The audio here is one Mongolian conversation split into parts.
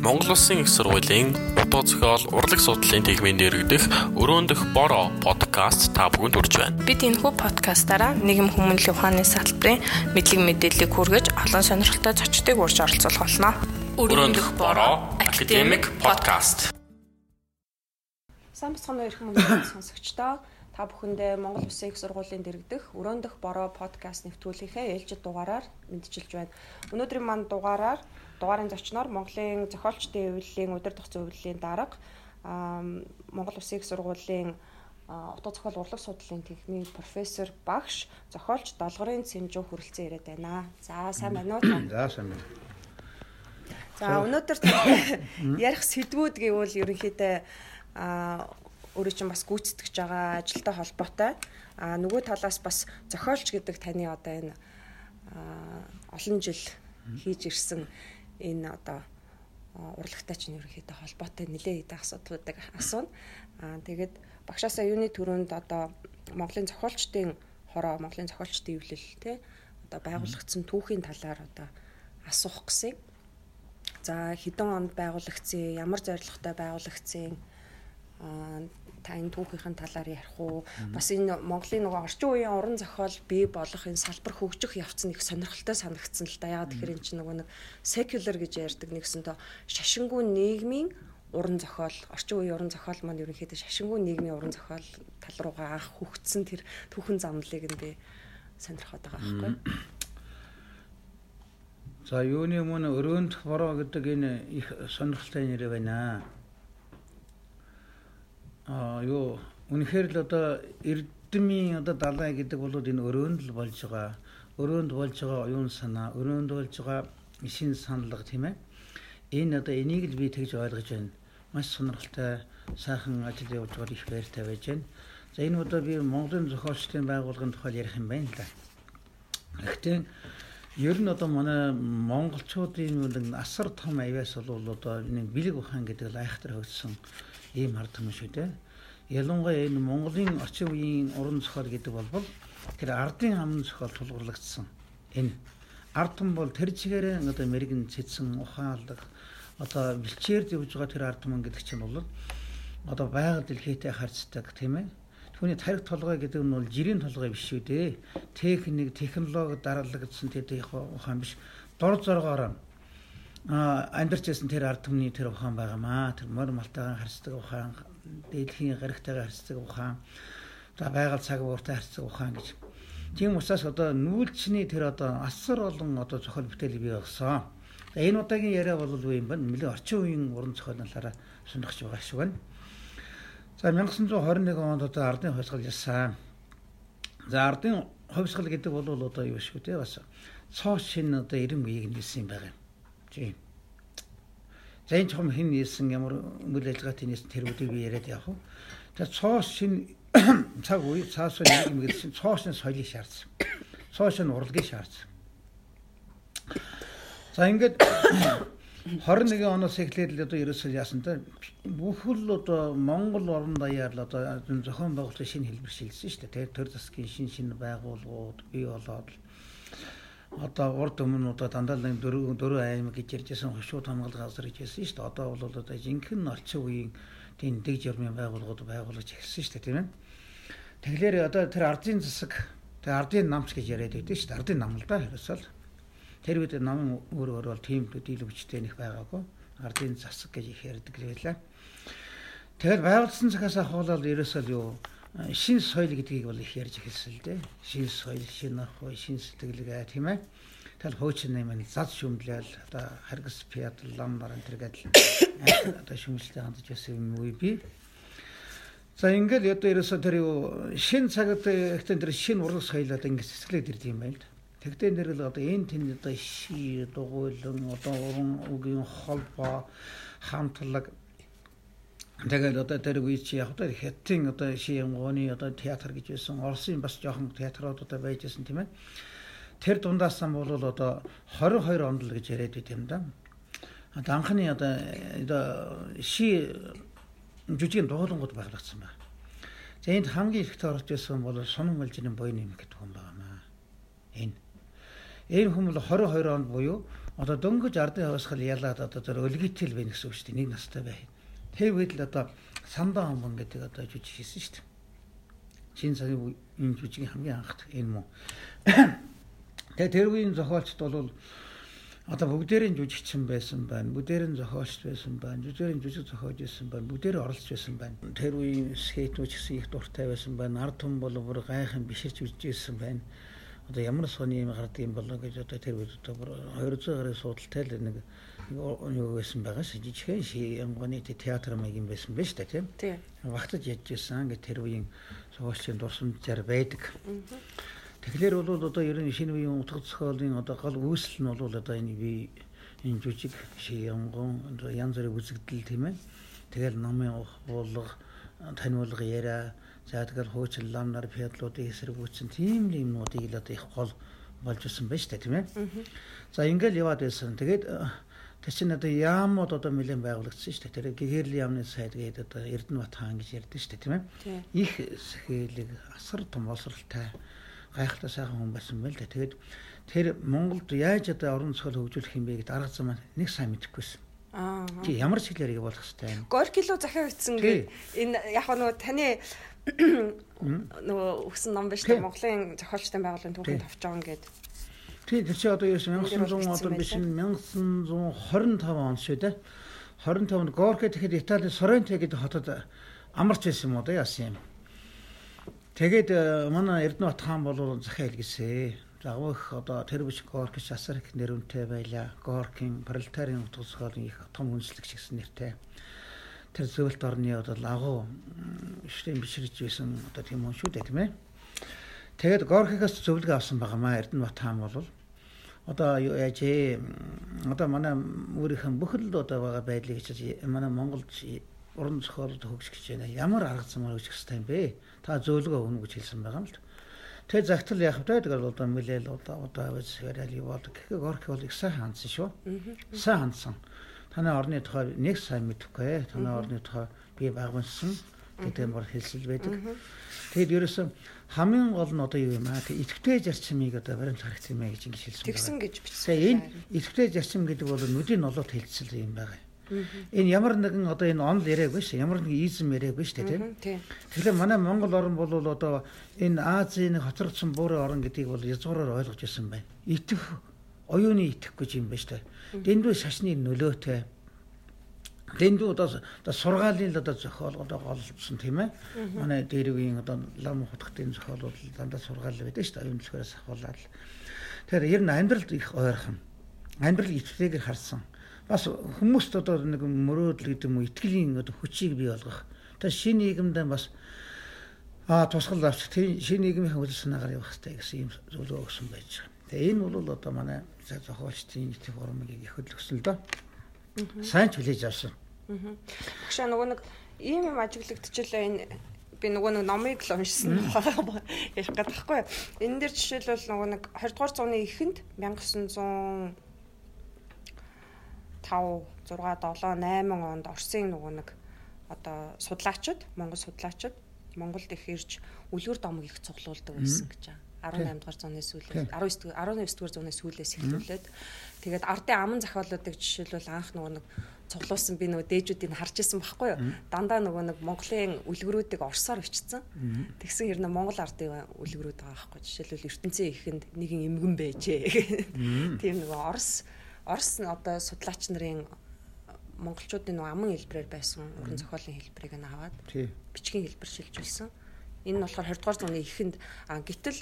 Монгол Улсын их сургуулийн утга зохиол урлаг судлалын тэгмийн дэргэдэх өрөөндөх бороо подкаст та бүхэнд хүрч байна. Бид энэхүү подкастаараа нийгэм хүмүүнлэгийн ухааны салбарын мэдлэг мэдээллийг хүргэж олон сонирхолтой зочдыг урьж оролцуулах болно. Өрөөндөх бороо академик подкаст. Сайн бацхан өрх мөнгөний сонсогчдоо та бүхэндээ Монгол Улсын их сургуулийн дэргэдэх өрөөндөх бороо подкаст нэвтрүүлгийнхээ ээлжид дугаараар мэдчилж байна. Өнөөдрийн манд дугаараар дугаарын зочноор Монголын зохиолчдын хэвлэлийн өдөр төгсөн хэвлэлийн дарга Монгол Улсын их сургуулийн утга зохиол урлаг судлалын техникийн профессор багш зохиолч долгорын Цэмжүү хүрэлцэн ирээд байна. За сайн байна уу? За сайн байна. За өнөөдөр ярих сэдвүүд гэвэл ерөнхийдөө өөрөө чинь бас гүйцэтгэж байгаа ажилтай холбоотой. А нөгөө талаас бас зохиолч гэдэг таны одоо энэ олон жил хийж ирсэн энэ одоо урлагтай чинь ерөнхийдөө холбоотой нэлээд хэдэн асуудлуудыг асууна. Аа тэгээд багшаасаа юуны төрөнд одоо Монголын зохиолчдын хороо, Монголын зохиолчдын эвлэл тий одоо байгуулагдсан түүхийн талаар одоо асуух гэсэн. За хэдэн онд байгуулагдсан, ямар зорилготой байгуулагдсан аа та энэ түүхийнхэн талаар ярих уу? Бас энэ Монголын нөгөө орчин үеийн уран зохиол бий болох энэ салбар хөгжих явц нь их сонирхолтой санагдсан л да. Ягаад тэгэхээр эн чинь нөгөө нэг secular гэж ярьдаг нэгсэндээ шашингүй нийгмийн уран зохиол, орчин үеийн уран зохиол маань ерөнхийдөө шашингүй нийгмийн уран зохиол тал руугаа анх хөгжсөн тэр түүхэн замлыг нь би сонирхоод байгаа байхгүй. За юуны мөн өрөөнд бороо гэдэг энэ их сонирхолтой нэр байна юу үнэхээр л одоо эрдэмийн одоо далай гэдэг бол энэ өрөөнд л болж байгаа. Өрөөнд болж байгаа оюун санаа, өрөөнд болж байгаа шин саналга тийм ээ. Энэ одоо энийг л би тэгж ойлгож байна. Маш сонирхолтой сайхан ажил явуулж байгаа их баяртай байж байна. За энэ удаа би Монголын зохиолчдын байгууллагын тухай ярих юм байна л да. Гэхдээ ер нь одоо манай монголчуудын асар том авяас бол одоо нэг бэлэг ухаан гэдэг л айхтар хөгжсөн ийм ард түмэн шүү дээ. Ялангуяа энэ Монголын орчин үеийн уран зохиол гэдэг бол тэр ардын аман зохиол тулгуурлагдсан. Энэ ард түмэн бол тэр чигээрээ одоо мэрэгэн цэцэн ухаалдаг одоо бэлчээр явж байгаа тэр ард түмэн гэдэг чинь бол одоо байгаль дэлхийтэй харьцдаг тийм ээ. Түүний тарих толгой гэдэг нь бол жирийн толгой биш шүү дээ. Техник, технологи дараалагдсан тэр ухаан биш. Дор зоргоор амьдарч байсан тэр ард түмний тэр ухаан байгаамаа. Тэр мөр малтайгаа харьцдаг ухаан, дэлхийн гаригтайгаа харьцдаг ухаан, за байгаль цаг ууртай харьцдаг ухаан гэж. Тийм учраас одоо нүүлчний тэр одоо асар олон одоо зохиол бүтээл бий болсон. Энэ удаагийн яриа бол юу юм бэ? Нэлээд орчин үеийн уран зохиолын талаараа сонирхож байгаа шиг байна. За 1921 онд одоо ардын хувьсгал ясан. За ардын хувьсгал гэдэг бол одоо юу шүү дээ бас цоо шин одоо 90 үеийг нэлсэн юм байна. Тийм. За энэ чухам хэн нээсэн ямар үйл ажиллагаатай нээсэн тэрүүдийг би яриад явах. Тэгээ цоо шин цаг үе цаасуу нийгэм гэсэн цоо шин соёлыг шаардсан. Цоо шин урлагийг шаардсан. За ингээд 21 оноос эхлээд л одоо ерөөсөө яасан та бүхэл одоо Монгол орон даяар л одоо зохион байгуулалтын шинэ хэлбэр шилжсэн шүү дээ. Тэр засгийн шин шин байгууллагууд бий болоод одоо урд өмнө одоо дандаа л дөрөв дөрөв аймаг гэж ярьжсэн хошууд хамгаалах газар гэж хэлсэн шүү дээ. Одоо бол одоо жинхэнэ орчин үеийн тийм дэг журмын байгууллагууд байгуулж эхэлсэн шүү дээ тийм ээ. Тэгэхээр одоо тэр ардын засаг тэр ардын намч гэж яриад байдаг шүү дээ. Ардын нам л да ерөөсөл. Тэр үед намын өөр өөр бол тийм дийлөвчтэй нэх байгаагүй. Ардын засаг гэж их ярьдаг байлаа. Тэгэхээр байгуулсан цагаас ахуулаад ерөөсөл юу шин соёл гэдгийг бол их ярьж эхэлсэн л дээ. Шин соёл, шин ах, шин сэтгэлгээ тийм ээ. Тэгэл хуучин юм зад шүмлэл одоо харгас пиад лам наран тэр гэдэл одоо шүмжлэлтэй хандж байсан юм уу би. За ингээл одоо ерөөсө тэр юу шин цагт ихтэн тэр шин урлаг соёл одоо ингээд цэцгэлээд ирд юм байна л. Тэгтээ нэр л одоо энэ тэн одоо ши дугуйлан одоо уран үгийн холбоо хамтлаг Тэгээд одоо тэр үе чи яг одоо хятадын одоо шингооны одоо театр гэж байсан. Оросын бас жоохон театрууд одоо байж байсан тийм ээ. Тэр дундаас нь бол одоо 22 онд л гэж яриад байт юм да. Одоо анхны одоо ши жүжигийн дуулангууд байгуулагдсан байна. За энд хамгийн ихэвчлэн орж байсан бол Сунан Малжирын буйн юм гэдэг хүн байгаамаа. Энэ. Энэ хүн бол 22 онд буюу Одоо дөнгөж ардын хавсгал ялаад одоо тэр өлгитэл байна гэсэн үг шүү дээ. Нэг настай бай. Тэр үед л одоо сандаа хомбон гэдэг одоо жүжиг хийсэн шүү дээ. Чин сарын энэ жүжигийн хамгийн анхт энэ мөн. Тэгээ тэр үеийн зохиолчд бол одоо бүгдээрийн жүжигчин байсан байна. Бүгдээрийн зохиолч байсан байна. Бүгдээрийн жүжиг зохиож байсан байна. Бүгдээрээ оролцож байсан байна. Тэр үеийн скетнүүч гэсэн их дуртай байсан байна. Ард түмэн бол бүр гайхан биширч үзжсэн байна одоо ямар сони юм гардаг юм болоо гэж одоо тэр үед одоо 200 гаруй судалтай л нэг юу байсан байгаа ш жижигхэн шиангоны театр маяг юм байсан биз дээ тийм. Тийм. Багтаж ядж ирсэн ингээд тэр үеийн суулчийн дурсамжаар байдаг. Тэгэхээр бол одоо ер нь шинэ үеийн утга зохиолын одоо гол үүсэл нь бол одоо энэ бие энэ жүжиг шиангон янз бүрийн үзэгдэл тийм ээ. Тэгэл намын уулга таниулга яриа За тэгэл хуучин лам нар педлуудыг эсэргүүцсэн тийм л юмнуудыг л одоо их гол болж исэн байж та тийм ээ. За ингээл яваад байсан. Тэгээд тэр чинь одоо яамууд одоо нэлээд байгуулагдсан шүү дээ. Тэр гэгэрлийн яамны сайд гэдэг одоо Эрдэнэбат хаан гэж ярьдэн шүү дээ тийм ээ. Их сэхэлэг асар том боловсралтай гайхалтай сайхан хүн байсан байл да. Тэгээд тэр Монголд яаж одоо орон зохиол хөгжүүлэх юм бэ гэдэг арга зам нэг сайн мэдэхгүйсэн. Аа. Чи ямар шиглэрийг болох хэвтэй. Горкило захиагдсан гэдэг энэ яг нөгөө таны нөгөө өгсөн ном биш үү Монголын зохиолчтой байгууллагын түүхэнд авч байгаа ингээд. Тий, тэр чи одоо юу 1900 одоо биш 1925 он шүү дээ. 25 онд Горке тэгэхэд Италийн Соренте гэдэг хотод амарч байсан юм уу да яасан юм. Тэгээд э, манай Эрдэнэбат хаан бол захиал гисэн. Загвах одоо тэр биш Горкич асар их нэрүнтэй байлаа. Горкийн пролетарын утга зохиолын их том үндэслэгч гэсэн нэртэй тэр зөвлөлт орны бол агуу ширийн биширж байсан одоо тийм хүн шүү дээ тийм ээ. Тэгээд Горхигаас зөвлөгөө авсан байгаамаа Эрдэнэбат хаан бол одоо яаж ээ одоо манай өөрийнх нь бүхэл одоо байгаа байдлыг хийж манай Монголд уран зохиолд хөгжих гэж байна. Ямар арга замаар хөгжих хэрэгтэй юм бэ? Та зөвлөгөө өгнө гэж хэлсэн байгаа юм л. Тэгээ загтал яах вэ? Тэгээд одоо мэлэл одоо одоо авыз яриад юу болдог. Гэхдээ Горхи бол их сайн хандсан шүү. Сайн хандсан танай орны тухай нэг сайн мэдэхгүй. Танай орны тухай би багвансан гэдэг юм бол хэлсэл байдаг. Тэгэд ерөөсөн хамгийн гол нь одоо юу юм аа идэвхтэй зарчмыг одоо баримт харах юм аа гэж ингэж хэлсэн. Тэгсэн гэж бичсэн. Энэ идэвхтэй зарчим гэдэг бол нүдийн нолоод хэлцэл юм байгаа. Энэ ямар нэгэн одоо энэ онл яриаг биш ямар нэгэн изм яриаг биш тийм. Тэгэхээр манай Монгол орн бол одоо энэ Азийн хоцрогдсон буурын орн гэдгийг бол язгуураар ойлгож ирсэн байна. Итгэх оюуны итгэх гэж юм байна шүү дээ. Дэндүү шашны нөлөөтэй. Дэндүү одоо сургаалын л одоо зохиол одоо голсон тийм ээ. Манай дээр үеийн одоо лам хутгтын зохиолууд дандаа сургаал байдаг шүү дээ. Оюун зөвхөөс ахуулаад. Тэгэхээр ер нь амьдралд их ойрхон. Амьдрал итгэлээр харсан. Бас хүмүүст одоо нэг мөрөөдөл гэдэг юм уу итгэлийн одоо хүчийг бий болгох. Тэгээ шинэ нийгэмдээ бас а тусгал авч шинэ нийгмийн үйл санаагаар явах хэрэгтэй гэсэн юм зөвлөгөө өгсөн байж байгаа. Тэгээ энэ бол одоо манай зохиолчдын нийт форумыг их хөдөлгсөн л доо. Сайн ч хүлээж авсан. Багшаа нөгөө нэг ийм юм ажиглагдчихлаа энэ би нөгөө нэг номыг л уншсан. Ярих гэдэг байхгүй. Энэ дээр жишээлбэл нөгөө нэг 20 дугаар зууны эхэнд 1900 5 6 7 8 онд Оросын нөгөө нэг одоо судлаачид Монгол судлаачид Монголд их ирж үлгэр домог их цуглуулдаг байсан гэж байна. 18 дугаар зууны сүүлээс 19 19 дугаар зууны сүүлээс эхлүүлээд тэгээд ардын аман зохиолуудыг жишээлбэл анх нөгөө нэг цуглуулсан би нөгөө дээжүүдийг харж исэн байхгүй юу? Дандаа нөгөө нэг Монголын үлгэрүүдийг орсоор өчтсөн тэгсэн хэрнээ Монгол ардын үлгэрүүд байгаа байхгүй жишээлбэл ертөнцийн ихэнд нэгэн эмгэн байжээ. Тийм нөгөө Орос Орос одоо судлаач нарын монголчуудын нөгөө аман хэлбэрээр байсан уран зохиолын хэлбэрийг нь аваад бичгийн хэлбэр шилжүүлсэн. Энэ нь болохоор 20 дугаар зууны эхэнд гэтэл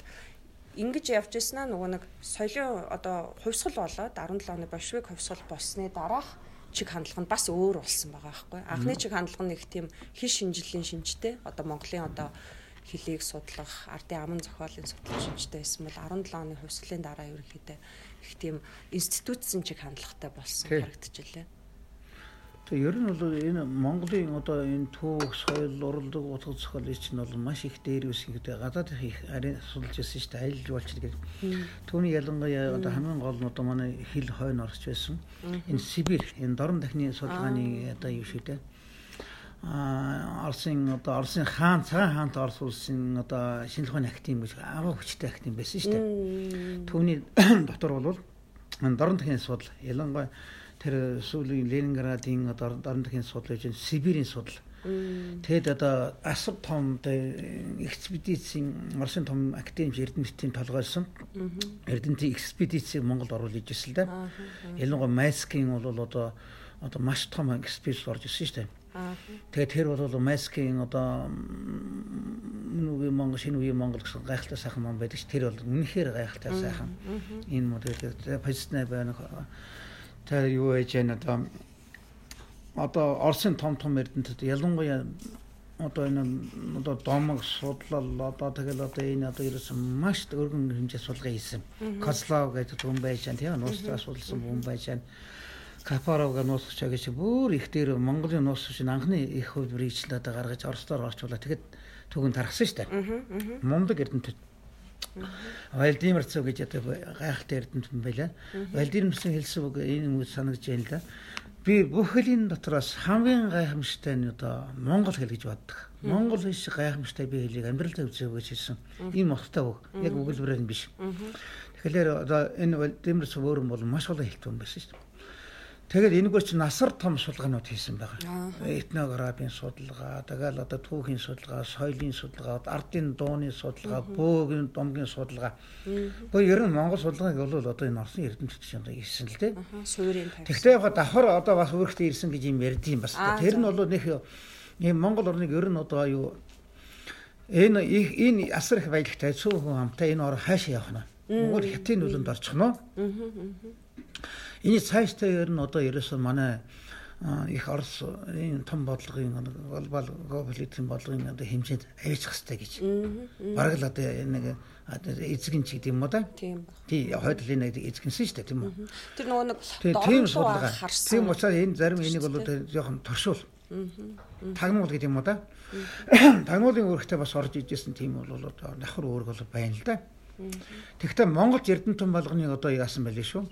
ингэж явж ирсэн аа нөгөө нэг соёлын одоо хувьсгал болоод 17 оны большевик хувьсгал болсны дараах чиг хандлага нь бас өөр болсон байгаа байхгүй. Анхны чиг хандлага нь их тийм хэл шинжиллийн шинжтэй одоо Монголын одоо хэлийг судлах, ардын аман зохиолын судлах шинжтэй байсан бол 17 оны хувьсгалын дараа ерөнхийдөө их тийм институтсэн чиг хандлагатай болсон харагдчихлээ. Тэгээ ер нь бол энэ Монголын одоо энэ түүх, соёл, уралдаг, утга зохиол чинь бол маш их дээр үс гэдэг гадаад их арийн судалж байсан шүү дээ. Аялал болч гэдэг. Түүний ялангуяа одоо хамгийн гол нь одоо манай хил хойно орж байсан. Энэ Сибирь, энэ дорн дахны судалгааны одоо юу шүү дээ. А Оросын одоо Оросын хаан цагаан хаант Орос улсын одоо ухааны актив гэж агуу хүчтэй актив байсан шүү дээ. Түүний дотор бол дорн тхийн судал ялангуяа тэр сүүлийн Ленинградын дорн тхийн судал гэж Сибирийн судал Тэгэд одоо асар том экспедицийн Оросын том академич эрдэмтдийн толгойлсон эрдэмтдийн экспедицийг Монголд оруулж ижсэн л да. Ялангуяа Майскийн бол одоо одоо маш том экспедиц орж ирсэн шүү дээ. Тэгээд тэр бол Майскийн одоо үгүй Монгол шинэ үеийн Монгол гэсэн гайхалтай сайхан ном байдаг ш. Тэр бол үнэхээр гайхалтай сайхан. Энэ модель позитив байна. Тэр юу яаж яана одоо одоо Оросын том том эрдэнэт ялангуяа одоо энэ одоо домог судлал одоо тэгэл одоо энэ одоо ерөөсөн маш өргөн хэмжээ судалгаа хийсэн. Кослов гэдэг хүн байж байгаа тийм нууцтай судалсан хүн байж байгаа. Капаровга нууцч гэж бүр их дээр Монголын нууцч анхны их л одоо гаргаж Оростоор орчуулаад тэгэд түгэнд тархсан шүү дээ. Мундаг эрдэнэт Вальдимирцев гэж одоо гайхалтай эрдэнэт юм байлаа. Вальдимирцев хэлсэн үг энэ юм санагдаж байна л да би бүхлийн дотроос хамгийн гайхамшигтай нь одоо монгол хэл гэж боддог. Монгол хэл шиг гайхамшигтай би хэлийг амьдралдаа үзээг гэж хэлсэн. Энэ мохтой үг. Яг өгүүлбэрээр нь биш. Тэгэхээр одоо энэ Дэмэрс өөрөн бол маш олон хэлтэн байсан шүү дээ. Тэгээд энэгээр чи насар том судалгаанууд хийсэн байгаа. Этнографийн судалгаа, тэгэл одоо түүхийн судалгаа, соёлын судалгаа, ардын дууны судалгаа, бөөгийн домгийн судалгаа. Гэхдээ ер нь Монгол судалгааг бол одоо энэ Орсын эрдэмтэд чинь одоо ирсэн л дээ. Суурийн тавьсан. Тэгвэл яг давхар одоо бас өөртөө ирсэн гэж юм ярьдیں бас. Тэр нь бол нэг юм Монгол орныг ер нь одоо юу энэ энэ асар их баялагтай цөөхөн хамтаа энэ ор хаашаа явах нь. Монгол хятадын нүлэнд орчих нь. Эний цааштай ер нь одоо ерөөсөө манай их Орос энэ том бодлогын глобал глобализм бодлогын одоо хэмжээнд авчих хэрэгтэй гэж. Бараг л одоо нэг эзэгэн ч гэдэг юм уу да? Тийм. Тий, хойдлын нэг эзэгэнсэн шүү дээ, тийм үү? Тэр нөгөө нэг тийм судалгаа харсан. Тийм учраас энэ зарим энийг бол жоохон торшуул. Тагнуул гэдэг юм уу да? Тагнуулын үүрэгтэй бас орж ижсэн тийм бол одоо давхар үүрэг бол байна л да. Тэгэхдээ Монголд Эрдэнэтэн болгоныг одоо яасан байли шүү?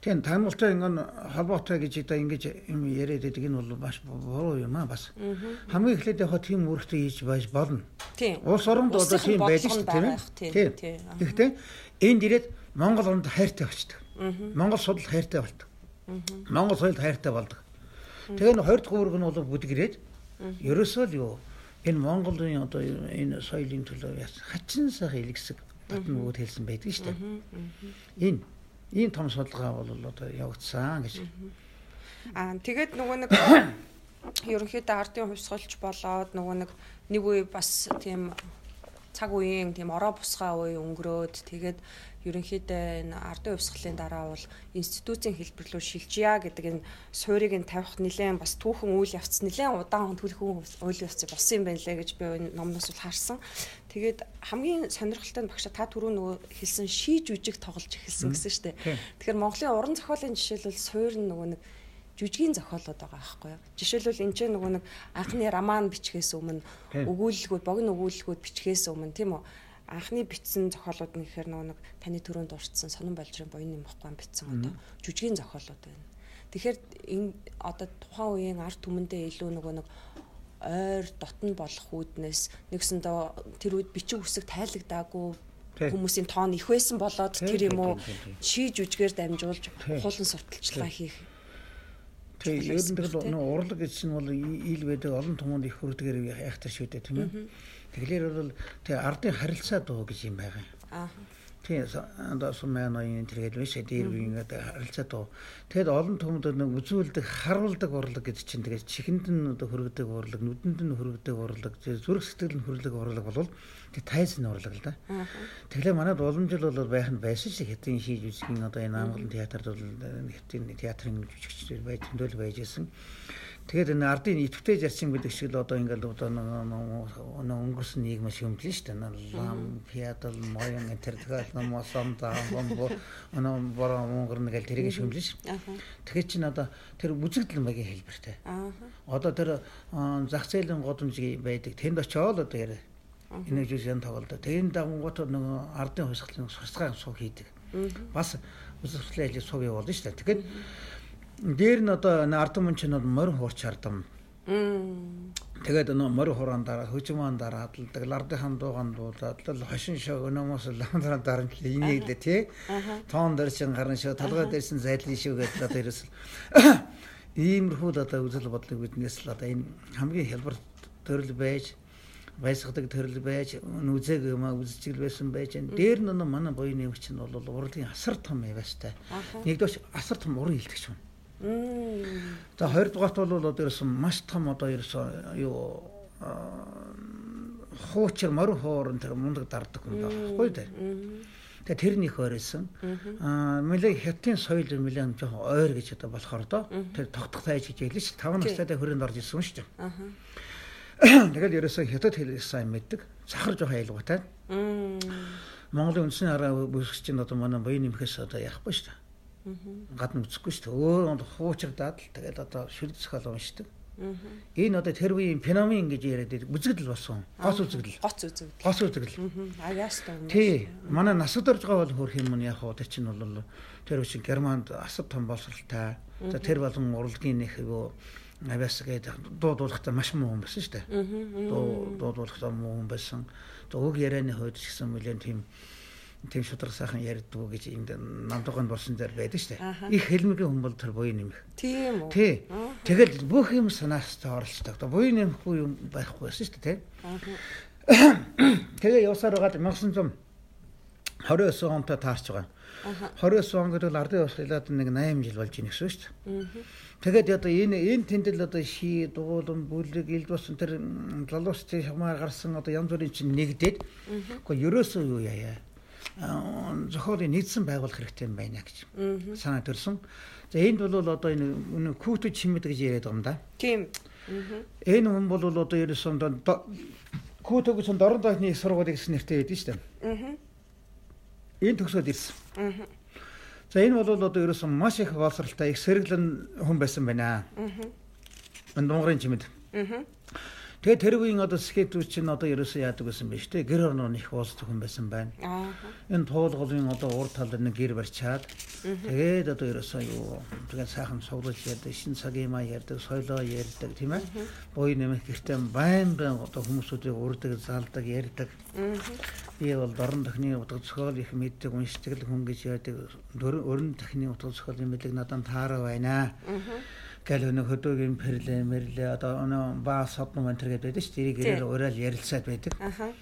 Тийм таамагтай ингэн холбоотой гэж одоо ингэж юм яриад байдаг энэ бол маш буруу юм аа бас. Хамгийн эхлээд яг тийм үүрэгтэй хийж байж болно. Тийм. Улс оронд одоо тийм байдаг шүү дээ тийм. Тэгэхдээ энд ирээд Монгол оронд хайртай болчдөг. Монгол судал хайртай болдог. Монгол соёлд хайртай болдог. Тэгээ н 20 дахь үүрэг нь бол бүдгэрээд ерөөсөө л юу энэ Монголын одоо энэ соёлын төлөө хачин сайхан илгэсэг татна өгөөд хэлсэн байдаг шүү дээ. Энэ ийм том судалгаа бол одоо явагдсан гэж. Аа тэгээд нөгөө нэг ерөнхийдөө ардын хувьсгалч болоод нөгөө нэг нэг үе бас тийм цаг үеийн тийм ороо бусгаа үе өнгөрөөд тэгээд ерөнхийдөө энэ ардын хувьсгалын дараа бол институцийн хэлбэр рүү шилжийа гэдэг энэ суурийг нь тавих нэлээд бас түүхэн үйл явц нэлээд удаан төлхөн үйл явц болсон юм байна лээ гэж би энэ номноос бол харсан. Тэгээд хамгийн сонирхолтой нь багш та түрүү нөгөө хэлсэн шийж үжиг тоглож эхэлсэн гэсэн шүү дээ. Тэгэхээр Монголын уран зохиолын жишээлбэл суур нь нөгөө нэг жүжигийн зохиолууд байгаа байхгүй юу. Жишээлбэл энэ ч нөгөө нэг анхны роман бичгээс өмнө өгүүлэлгүүд, богино өгүүлэлгүүд бичгээс өмнө тийм үү анхны бичсэн зохиолууд нь гэхээр нөгөө нэг таны төрөнд урдсан сонон болжрын буян юм бохгүй бичсэн одоо жүжигийн зохиолууд байна. Тэгэхээр энэ одоо тухайн үеийн арт түмэндээ илүү нөгөө нэг ойр дотн болох үүднээс. Нэгсэндээ тэр үед бичиг үсэг тайлагдаагүй хүмүүсийн тоон их байсан болоод тэр юм уу шийж үжгээр дамжуулж хуулан сурталчилгаа хийх. Тэгээ ер нь тэгэл урлаг гэж нь бол ил байдаг олон түмэнд их хүрдгээр яхтар шүү дээ тийм ээ. Тэгэхээр бол тэгээ ардын харилцаа дуу гэж юм байгаа. Аа. Тийм одоо сумын ноён тэргээд биш дээр ингээд харилцаа дуу. Тэгэд олон түмэд нэг үзүүлдэг харуулдаг урлаг гэдэг чинь тэгээд чихэнд нь одоо хөргөдөг урлаг, нүдэнд нь хөргөдөг урлаг, зүрх сэтгэл нь хөргөдөг урлаг болвол тэг тайзны урлаг л да. Тэгэхээр манайд улам жил бол байх нь байсан шиг хэтийн шийж үзгийн одоо энэ Монголын театрд бол хэтийн театрын жүжигчдэр байж зөндөл байж исэн. Тэгээд энэ ардын идэвхтэй зарчим гэдэг шиг л одоо ингээл одоо өнгөрсөн нийгмээс юмдлээ шүү дээ. Лам, моён энэ тэгээд номосон та бомбо оноо бороо монгор нэгэл тэрийг шүмлэн ш. Тэгэхээр чинь одоо тэр үзэгдэл маягийн хэлбэртэй. Одоо тэр зах зээлийн годомж байдаг. Тэнд очиод одоо яриа. Энэ жүжигэн тоглолт. Тэрийн дагангууд нэг ардын хувьсгалын сурсгаан сууг хийдэг. Бас үзэсгэлэн ажил сууг явуулна шүү дээ. Тэгэхээр Дээр нь одоо ардам мөн чинь бол морин хуурч ардам Тэгээд нөө морь хураан дараа хөжмөн дараа хадладаг лардын дууган дуулаад л хошин шог өнөөмөөс ламдраа дараа энийг лээ тий. Тоон дээр чин гарна шүү талгай дээрсэн зайлын шүү гэдэг одоо ерөөс иймэрхүү л одоо үзэл бодлого биднээс л одоо энэ хамгийн хялбар төрөл байж байсгадаг төрөл байж нүзэг юм үзчихэл байсан байж энэ. Дээр нь манай буйны өвч нь бол урлагийн асар том яваастай. Нэгдүгээр асар том уран хилдэгч байна. За хоёрдугаарт бол одоо ерөөсөн маш том одоо ерөөсөн юу хуучир морин хоорон тэр мундаг дарддаг хүн байхгүй дээ. Тэгээ тэрний хооройсон. Аа мэлэг хятадын соёл мэлэг жоохон ойр гэж одоо болохоор доо. Тэр тогтох тайж гэж хэлсэн ш 5 настай хүрээнд орж ирсэн шүү дээ. Тэгэл ерөөсөө хятад хэлийг сайн мэддэг. Сахар жоохон айлгуутай. Монголын үндсний араа бүсгч чинь одоо манай баян нэмэхээс одоо яахгүй шүү дээ гадна үзэхгүй шүү дээ. Өөр хуучирдаад л тэгээд одоо шүлэг зохиол уншдаг. Энэ одоо тэр үеийн феномен гэж яриад байдаг. Үзэгдэл болсон. Гоц үзэгдэл. Гоц үзэгдэл. Гоц үзэгдэл. А яастаа. Тий. Манай насад орж байгаа бол хөрх юм яг уу тэр чинь бол тэр үеийн Германд асар том боловсралтай. За тэр болон урлагийн нэг юу авяас гэдэг дуудуулахтаа маш муу хүн байсан шүү дээ. Дуу дуудуулахтаа муу хүн байсан. Тэгээ үг ярианы хувьд ч гэсэн мүлэн тийм тийм шудраг сайхан ярьдгүү гэж энд намдууганд болсон дээр байдаг шүү дээ. Их хэлмгийн хүн бол тэр буян нэмэх. Тийм үү. Тий. Тэгэл бүх юм санаастай оролцдог. Буян нэмэхгүй юм байхгүй байсан шүү дээ, тий. Тэгээ явсаар байгаад 1929 онтой таарч байгаа. 29 он гэдэг л ардын явсгалаад нэг 8 жил болж ийн гэсэн шүү дээ. Тэгээд одоо энэ энэ тэндэл одоо ши дуулан бүлэг илд басан тэр лалуус чи хамаар гарсан одоо янз бүрийн чинь нэгдээд үгүй ерөөсөө юу яая зохиолыг нийцсэн байгуулах хэрэгтэй юм байна гэж санаа төрсөн. За энд бол одоо энэ хүүтэж чимэд гэж яриад байгаа юм да. Тийм. Энэ хүн бол одоо ерөөсөн хүүтэг гэсэн дорн дойны сургуулийг гэсэн нэртэй байдаг шүү дээ. Энэ төгсөөд ирсэн. За энэ бол одоо ерөөсөн маш их боловсралтай их сэргэлэн хүн байсан байна. Аа. Энэ дунгарын чимэд. Аа. Тэгээ тэр үеийн одоо скетүүч чинь одоо ерөөсөө яадаг байсан биш үү? Гэр орноо их уус зөвхөн байсан байна. Энэ туулгалын одоо урд талд нэг гэр барьчаад тэгээд одоо ерөөсөө юу тэгээд сайхан суглаж ярьдаг, шин цагийн маа ярьдаг, соёлоо ярьдаг тийм ээ. Буй нэмэх гэртээ байн байн одоо хүмүүсүүдийг урддаг, залдаг, ярьдаг. Би бол дорн тахны утга зохиол их мэддэг, уншдаг хүн гэж яадаг. Өрн тахны утга зохиолын мэдлэг надад таараа байна. Аа гэл өнө хөдөөгийн перлэ мэрлэ одоо өнө баа содно мантер гэдэг байдаг шүү дээ. Тэрийг уриал ярилцаад байдаг. Аха.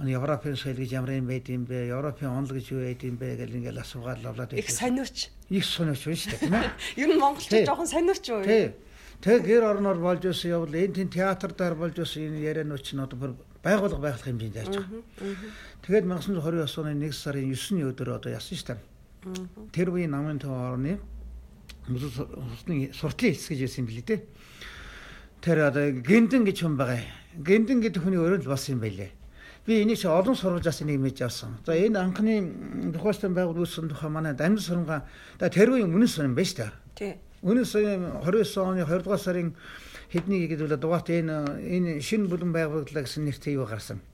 Аны Европын соёл гэж ямар юм байд юм бэ? Европын онол гэж юу байд юм бэ гэл ингээл асуугаад лавлаад байдаг. Их сониуч. Их сониуч байна шүү дээ, тийм ээ. Ер нь монголч жоохон сониуч юу? Тий. Тэг гэр орноор болж өсөн явбал энэ тийм театр дээр болж өсөн энэ яриануч нь одоо байгуулга байгалах хэмжээнд яаж байгаа. Тэгээд 1920 оны 1 сарын 9-ний өдөр одоо ясан шүү дээ. Тэр үеийн намын төв орны усны суртлын хэлс гэж байсан юм билий дээ. Тэр одоо гиндэн гэж хүн байгаа. Гиндэн гэдэг хүний өрөөнд болсон юм байлээ. Би энийг чи олон сурвалжаас нэг мэдж авсан. За энэ анхны тухайстан байгуул үүсгэн тухай манай дамжин суранга да тэр үеийн үнэн байна шүү дээ. Тий. Үнэн суран 29 оны 2 дугаар сарын хэдний гэдэг бол дугаат энэ энэ шинэ бүлэн байгууллаа гэсэн нэртэй юу гарсан.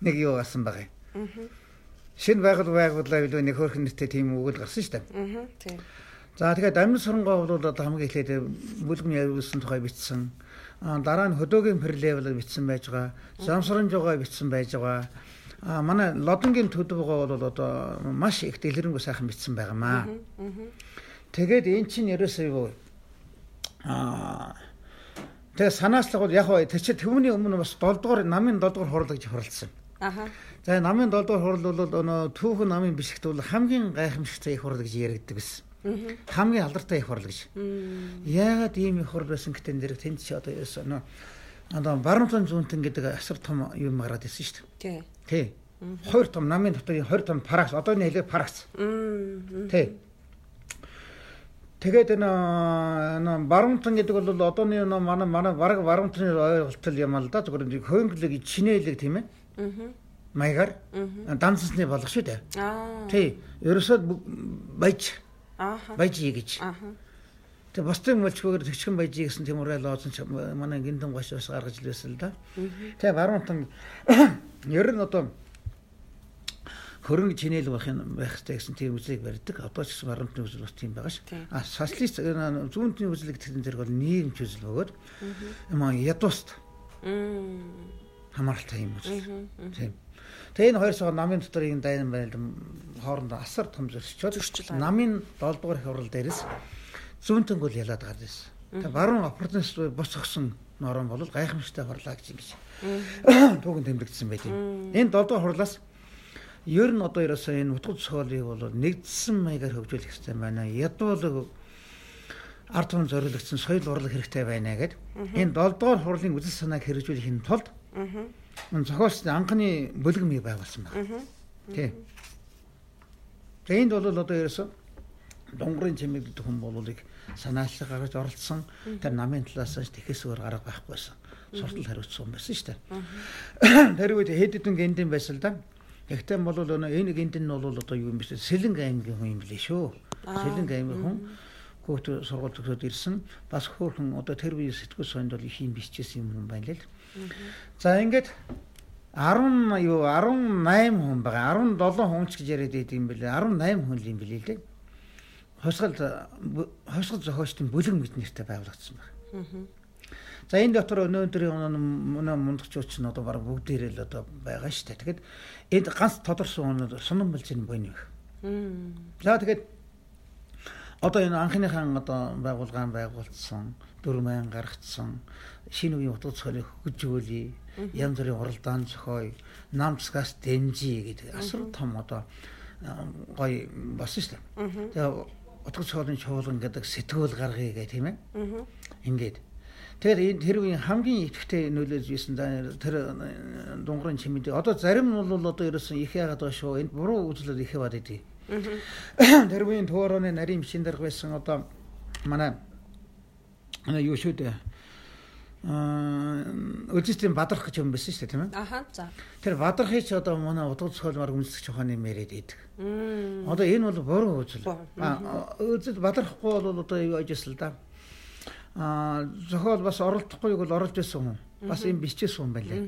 Нэг юу гарсан байгаа. Аа. Шинэ байгуул байгууллаа билүү нэг хөөрхөн нэртэй тийм үг л гарсан шүү дээ. Аа. Тий. За тэгээд амин сурангоо бол одоо хамгийн эхлээд бүлгэн явуулсан тухай бичсэн. Дараа нь хөдөөгийн перлевел бичсэн байж байгаа. Замсранжуугаа бичсэн байж байгаа. А манай лодонгийн төдөвгөө бол одоо маш их дэлгэрэнгүй сайхан бичсэн байгаамаа. Тэгээд эн чинь ерөөсөө юу а тэгээ санаачлаг бол яг хоо тэр чи төвний өмнө бас 7 дугаар намын 7 дугаар хурал гэж хурлцсан. Аха. За намын 7 дугаар хурал бол өнөө түүхэн намын бишгт бол хамгийн гайхамшигтай их хурал гэж яригддаг гэсэн. Хамгийн алдартай их хурл гэж. Яагаад ийм их хурл байсан гэдэг нь тэнд чи одоо нөө одоо баруун зүүнтэн гэдэг асар том юм гараад ирсэн шүү дээ. Тий. Тий. Хоёр том намын дотор хоёр том паракс одооны хэлээр паракс. Тий. Тэгээд энэ баруунтан гэдэг бол одооны манай манай бараг баруунтны ойлголтол юм л да зүгээр хөнгөлөг чинээлэг тийм ээ. Аа. Маягаар данцсны болох шүү дээ. Аа. Тий. Ерөөсөө байж Баяжи гэж. Тэгээ бусдын мөлчгөөр төчгөн баяжи гэсэн тийм ураа лоосон манай гинтэн гош бас гаргаж илвэсэн л да. Тэгээ баруун тан ер нь одоо хөрөнгө чинээл байх юм байх хэрэгтэй гэсэн тийм үзлийг барьдаг. Одоо ч гэсэн баруунтны үзэл бас тийм байгаа ш. А социалист зүүнтний үзэл гэдэг зэрэг бол нийгэмч үзэл бөгөөд юм ядууст хамааралтай юм үзэл. Тийм. Тэгээ энэ хоёр сар намын дотор ийм дайны байл хоорондоо асар том зөрчилж намын 7 дугаар хурал дээрээс зүүнтэнг бол ялаад гардаг байсан. Тэгээ баруун оппортунист бос өгсөн норон бол гайхамшигтай хурлаа гэж ингэж түүхэн тэмдэгдсэн байт юм. Энэ 7 дугаар хурлаас ер нь одоо ерөөсөө энэ утга зохиолыг бол нэгдсэн маягаар хөгжүүлэх хэрэгтэй байна. Ядуулаг ард түмэн зориулагдсан соёл урлаг хэрэгтэй байна гэд энэ 7 дугаар хурлын үзэл санааг хэрэгжүүлэхийн тулд энэ зохиолчдын анхны бүлгэмийг байгуулсан байна. Тий. Тэгээ энд бол одоо ерөөсөө дунгарын чимэг гэдэг хүн болуулыг санаачлаг гаргаж оролцсон. Тэр намын талаас нь тэхээс өөр арга байхгүйсэн. Суртал хариуцсан байсан шүү дээ. Тэр үед хэд хэдэн гендэн байсан л да. Гэхдээ бол энэ гендэн нь бол одоо юу юм бэ? Сэлэнг аймгийн хүн юм лээ шүү. Сэлэнг аймгийн хүн хүүхд сургууль төгсөөд ирсэн. Бас хөөрхөн одоо тэр үеийн сэтгүүл соёнд бол их юм бичсэн юм хүн байна л. За ингээд 10 юу 18 хүн байгаа. 17 хүн ч гэж яриад байт юм бэлээ. 18 хүн л юм бэлээ л дээ. Хосгол хосгол зохиолчдын бүлэг мэт нэртэй байгуулагдсан байна. За энэ дотор өнөөдрийн өнөө мундагчууч нь одоо баг бүгдээрээ л одоо байгаа шүү дээ. Тэгэхээр энд ганц тодорсон өнөө сунан болжин буйны. За тэгээд одоо энэ анхныхаа одоо байгуулгаан байгуулсан дөрмэн гаргацсан шинэ үеийн утга зохиолыг хөгжүүлээ. Янз бүрийн уралдаан зохиоё, намцгаас дэмжиж гэдэг асар том одоо гоё болсон шүү дээ. Тэгээ утга зохиолын чуулган гэдэг сэтгүүл гаргая гэх тийм ээ. Ингээд Тэгэхээр энэ тэр үеийн хамгийн идэвхтэй нөлөөлж исэн тэр дунгарын чимэд одоо зарим нь бол одоо ерөөсөн их яагаад байгаа шүү. Энд буруу үзлэл их яваад идэв. Тэр үеийн төөрөөний нарийн машин дээр байсан одоо манай юу шүү дээ. Аа үлжистийн бадрах гэж юм байсан шүү дээ тийм ээ. Аха за. Тэр бадрахыг ч одоо манай утга зохиолмаар үнэлэх чухааны мэрэд идэг. Одоо энэ бол буруу үзэл. Аа үзэл бадрахгүй бол одоо юу ажил л да а зохиол бас оролдохгүйг бол оруулж байсан хүн. Бас юм бичсэн хүн байлаа.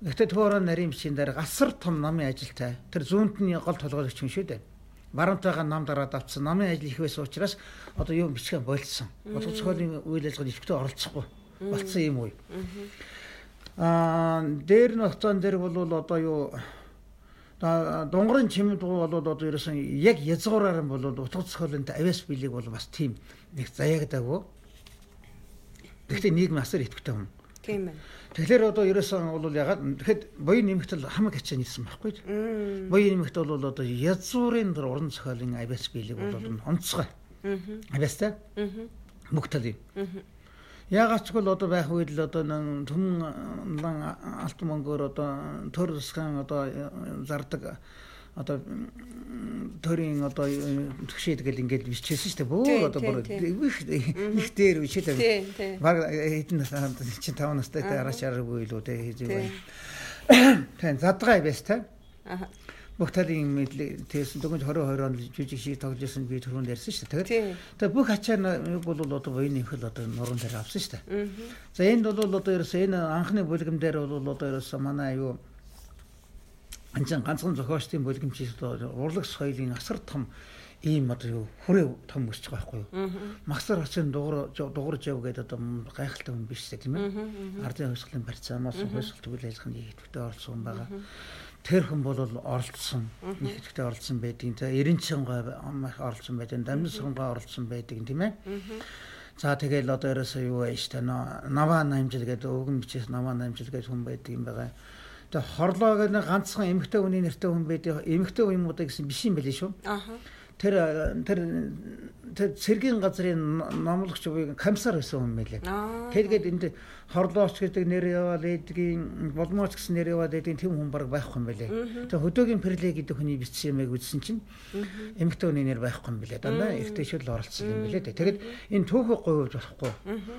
Гэхдээ төөрөө нарийн бичгийн дээр гасар том намын ажилтай. Тэр зүүнтний гол толгойлогч хүн шүү дээ. Баруунтайгаа нам дараад авцсан намын ажил их байсан учраас одоо юу бичгээ болцсон. Бодгол зохиолын үйл ажиллагаанд ихэвчлэн оролцохгүй болцсон юм уу. Аа дээр нь оцон дээр бол одоо юу дунгарын чимэд бол одоо ерөөсөн яг язгуураар нь бол утга зохиолынтай авиас билег бол бас тийм нэг заяагдаагүй Гэхдээ нийгэм асар идэвхтэй хүн. Тийм байна. Тэгэхээр одоо ерөөсөн бол ягаад тэгэхэд буян нэмэгтэл хамаг ачаа нийцсэн байхгүй. Буян нэмэгт бол одоо язуурын дөр уран зохиолын авиас биелэг бол онцгой. Авиастай. Бүх талын. Ягаад ч бол одоо байх үед л одоо түмэн алт мөнгөөр одоо төр засгаан одоо зардаг одоо төрийн одоо тгшээд гэл ингээд бичсэн шүү дээ. Бөө одоо бүр их их дээр бичээд баг хэдэн чинь 5 настай араач аргагүй илүү дээ. Тэн задгай байс та. Аа бүх талын мэдлэг тэгсэн дөнгөж 22 онд жижиг шиг тоглож исэн би түрүүнд ярьсан шүү дээ. Тэгээд бүх ачаар нэг бол одоо буян нэмхэл одоо нуруунд дээр авсан шүү дээ. За энд бол одоо ерөөсөө энэ анхны бүлгэмдэр бол одоо ерөөсөө манай аюу анчаан ганцхан зохиолчдын бүлгэмчээс урлаг соёлын асар том ийм одоо юу хүрээ том өсч байгаа байхгүй юу. Масар хоцын дугуур дугуурж яв гэдэг одоо гайхалтай хүн биш тийм ээ. Ардын хувьсгалын барьцаамаас хувьсгал төгөл ажиллаханд ихэвчлэн оролцсон хүн байгаа. Тэр хүн бол оролцсон. Ихэвчлэн оролцсон байдаг. За 90 гой оролцсон байдаг. Дамжин сонгой оролцсон байдаг тийм ээ. За тэгэл одоо ерөөсөө юу байж та наваа намжил гэдэг өвгөн бичээс наваа намжил гэдэг хүн байдаг юм байгаа. Тэгээ хорлоо гэдэг ганцхан эмэгтэй хүний нэртэй хүн байдаг. Эмэгтэй хүн юм уу гэсэн биш юм байли шүү. Аха. Тэр тэр тэр цэргийн газрын номлогч буюу комиссар байсан хүн мэлээ. Тэргээд энд хорлооч гэдэг нэр яваад эдгийн болмооч гэсэн нэр яваад эдгийн тэм хүн баг байхгүй юм байлээ. Тэгээ хөдөөгийн перле гэдэг хүний бичсэн юмыг үзсэн чинь эмэгтэй хүний нэр байхгүй юм байлээ. Дандаа эртэшэл оролцсон юм байлээ. Тэгээд энэ түүхийг говьж болохгүй.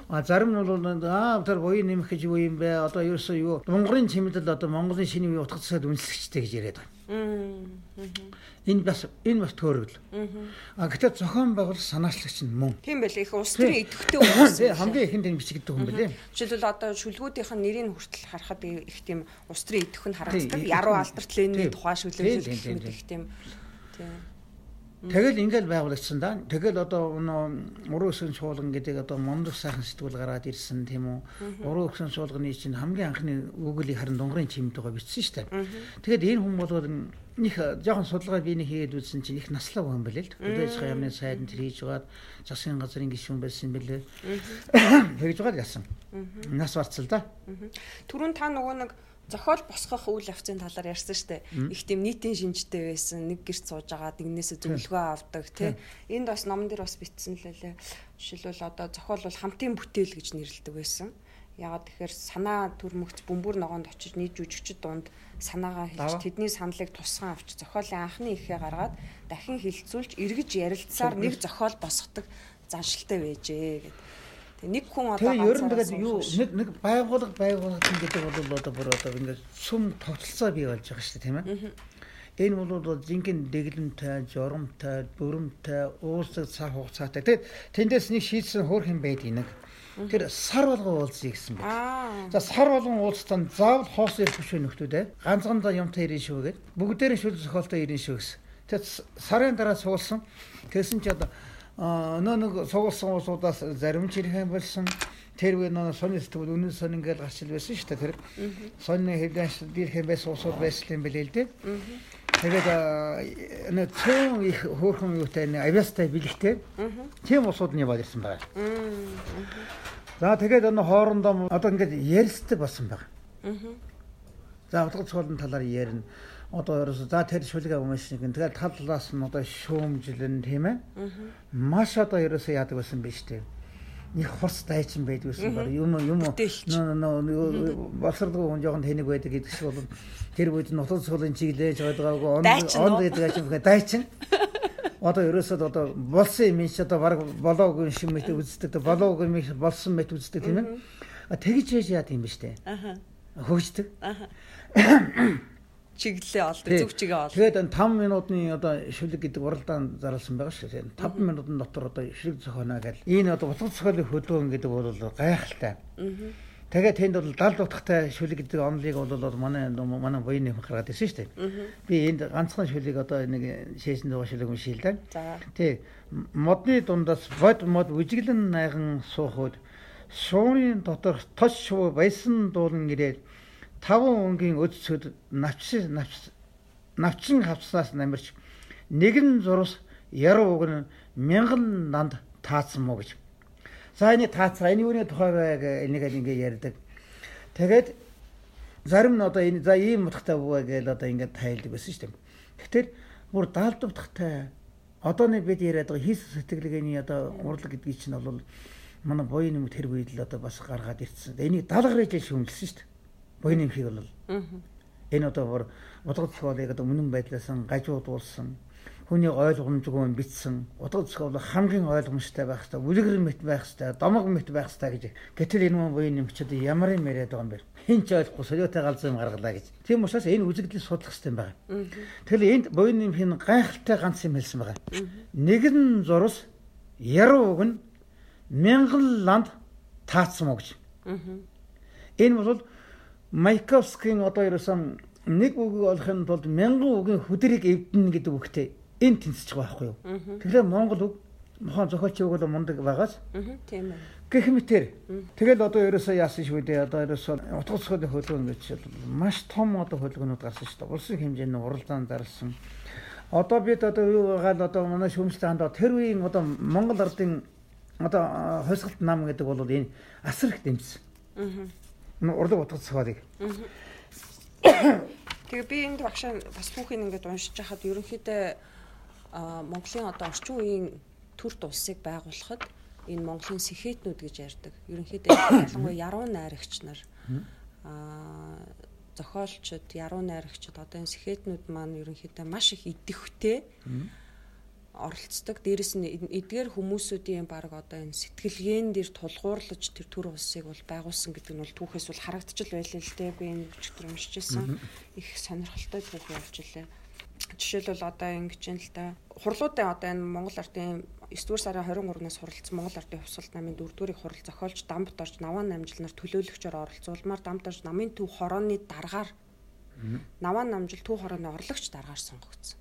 А зарим нь бол аа тэр буян нэмэх гэж юу юм бэ? Одоо ерөөсөө юу Монголын чимэдэл одоо Монголын шинэ үе утга засаад үнэлэгчтэй гэж яриад байна. Энэ бас энэ бас төөргөл. А гэтээ зохион байгуулалт санаачлагч нь мөн. Тийм байлээ их улс төрийн идэвхтэй хүмүүс. Хамгийн ихэнд энэ бичигддэг хүн байлээ. Жишээлбэл одоо шүлгүүдийнх нь нэрийг хүртэл харахад их тийм улс төрийн идэвх нь харагддаг. Яруу алдарт лений тухай шүлэмжлэл их тийм. Тийм. Тэгэл ингээл байгуулагдсан да. Тэгэл одоо нөө уруу өсөн шуулган гэдэг одоо мондох сайхан сэтгүүл гараад ирсэн тийм үү. Уруу өсөн шуулганы чинь хамгийн анхны үгэлийг харин дунгарын чимтэйгээ бичсэн шүү дээ. Тэгэд энэ хүн бол них жоохон судалгаа би нэг хийгээд үзсэн чинь их наслаг хүн байлээ л. Хөдөөж яамны сайд тэр хийж байгаад засгийн газрын гишүүн байсан бэлээ. Тэгж байгаад яасан. Нас барцал да. Түрүүн та нөгөө нэг зохиол босгох үйл явцын талаар ярьсан шүү дээ. Их тийм нийтийн шинжтэй байсан. Нэг гэрт сууж агаад нэгнээсээ зөвлөгөө авдаг тий. Энд бас номон дээр бас бичсэн л лээ. Жишээлбэл одоо зохиол бол хамтын бүтээл гэж нэрлэдэг байсан. Ягаад тэгэхээр санаа төрмөгц бөмбөр ногоонд очиж нийт жүжигчд дунд санаагаа хэлж тэдний саналыг тусган авч зохиолын анхны ихээ гаргаад дахин хилцүүлж эргэж ярилцсаар нэг зохиол босгодог заншилтай байжээ гэдэг нэг хүн одоо Тэгээ ер нь тэгээд юу нэг нэг байгуулга байгуулга гэдэг бол одоо бүр одоо ингээд сүм тогтолцоо бий болж байгаа шүү дээ тийм ээ. Энэ бол зинхэнэ дэглэмтэй, журамтай, бүрэмтэй, уулзаг цаг хугацаатай. Тэгээд тэндээс нэг шийдсэн хөөх юм байдаг нэг. Тэр сар болгон уулзъя гэсэн байна. За сар болгон уулзтан заавал хоос ирэх биш нөхдүүд ээ. Ганцхан юмтай ирэн шүү гээд бүгдээрээ шүл зохиолтой ирэн шүү гэсэн. Тэгээд сарын дараа суулсан. Тэгсэн чи одоо нөө нэг сугалсан улсуудаас зарим ч ирэх юм болсон. Тэр үе нөө сони сэтгүүл үнэн сонь ингээл гарч ил байсан шүү дээ. Тэр сонины хэвлэнш дээрх юм байсан улсууд байсан юм билээ л дээ. Тэгээд нөө цөөн их хөөрхөн юутай авиастай бэлэгтэй. Тийм улсууд нь яваад ирсэн байна. За тэгээд энэ хоорондоо одоо ингээд ярьцдаг болсон байна. За утга цоолын талаар ярина. Одоо ерөөсө за тэр шүлэг авмаш нэг тэгэл тал талаас нь одоо шүүмжлэн тийм ээ. Маш одоо ерөөсө яадаг байсан биш тийм нэг хурц дайчин байдгүйсэн баг. Юм юм нөө болсордгоо хүн жоохон тэнэг байдаг гэдэг шиг бол тэр үед нутаг цуулын чиглэж байгаагүй он он гэдэг ачим дайчин. Одоо ерөөсөө одоо болсон юм чи одоо баг болоогүй шиг мэт үздэг болоогүй юм болсон мэт үздэг тийм ээ. Тэгж яж яад юм ба штэ? Хөгждөг. Аха чиглэлээ олдог зөв чигээ олдог. Тэгээд 5 минутын одоо шүлэг гэдэг уралдаан зарласан байгаа шүү дээ. 5 минутын дотор одоо шүлэг зохионоо гэл. Энэ одоо утга зохиолын хөдөлгөөн гэдэг бол гайхалтай. Тэгээд тэнд бол 70 утгатай шүлэг гэдэг онлыг бол манай манай буйны гаргаад ирсэн шүү дээ. Би энд ганцхан шүлэг одоо нэг шээсэн дуу шүлэг уншил да. Тий. Модны дундаас бод мод үжиглэн найган суухуд шуурын дотор тош шуу байсан дуулан ирээд таван өнгийн өдсөд навч навч навчин хавцнаас намирч нэгэн зурус яруу уг нь мянган нанд таацсан мó гэж. За энэ таацгаа энэ үүний тухайг энийг ингээ ярьдаг. Тэгээд зарим нь одоо энэ за ийм утгатай буваа гээл одоо ингээ тайлдаг байсан шүү дээ. Тэгэхээр бүр даалд утгатай одооны бид яриад байгаа хийс сэтгэлгээний одоо урлаг гэдгийг чинь бол манай буян юм тэр үед л одоо бас гаргаад ирсэн. Энийг даалгарыг шүүмжилсэн шүү дээ буйны эмхийг бол энэ одоо бүр утга зохиолыг одоо үнэн байдлаас гажуудуулсан хүний ойлгомжгүй бичсэн утга зохиол хамгийн ойлгомжтой байх хэрэгтэй үлгэр мэт байх хэрэгтэй домог мэт байх хэрэгтэй гэж гэтэл энэ мөн буйны эмчүүд ямар юм яриад байгаа юм бэ? Хин ч ойлгохгүй солиотой галзуу юм гаргалаа гэж. Тийм учраас энэ үзэгдлийг судлах хэрэгтэй байгаа тэгэхээр энд буйны эмхийн гайхалтай ганц юм хэлсэн байгаа. Нэгэн зурус яруу уг нь мянган ланд таацсан уу гэж. Энэ бол Майковскийн одоо ерөөсөн нэг үгийг олохын тулд мянган үгийн хөдрийг эвдэнэ гэдэг үгтэй энэ тэнцэж байгаа байхгүй юу. Тэгэхээр Монгол үг мохон зохиолч үг бол мундаг байгаас. Тийм ээ. Гэх мэтэр. Тэгэл одоо ерөөсөө яасан шүү дээ. Одоо ерөөсөө утга зохиолын хөлгөн гэж маш том одоо хөлгөнүүд гарсан шүү дээ. Улсын хэмжээний уралдаан зарлсан. Одоо бид одоо юу байгаа л одоо манай шүүмжлэн ханд тэр үеийн одоо Монгол ардын одоо хойсгалт нам гэдэг бол энэ асар их дэмжсэн. Аа урлаг утга зохиолыг. Тэгээ би энд багшаа бас хүүхийг ингээд уншиж хахад ерөнхийдөө Монголын одоо орчин үеийн төрт улсыг байгуулахад энэ Монголын сэхэтнүүд гэж ярьдаг. Ерөнхийдөө ялангуяа яруу найрагч нар аа зохиолчд, яруу найрагчд одоо энэ сэхэтнүүд маань ерөнхийдөө маш их идэвхтэй оролцдог. Дээрэс нь эдгээр хүмүүсүүдийн баг одоо энэ сэтгэлгээн дээр тулгуурлаж тэр төр улсыг бол байгуулсан гэдэг нь бол түүхээс бол харагдчихл байлээ л дээ. Би энэ өчтөр уншижсэн. Их сонирхолтой түүх явж илээ. Жишээлбэл одоо ингэж юм л та хурлуудаа одоо энэ Монгол ардын 9 дугаар сарын 23-наас хуралдсан Монгол ардын хувьсгалт намын 4 дуурийг хурал зохиолч Дамбт орж Наван намжилнаар төлөөлөгчөөр оролцуулмаар Дамбт орж намын төв хорооны дараагаар Наван намжил төв хорооны орлогч дараагаар сонгогдсон.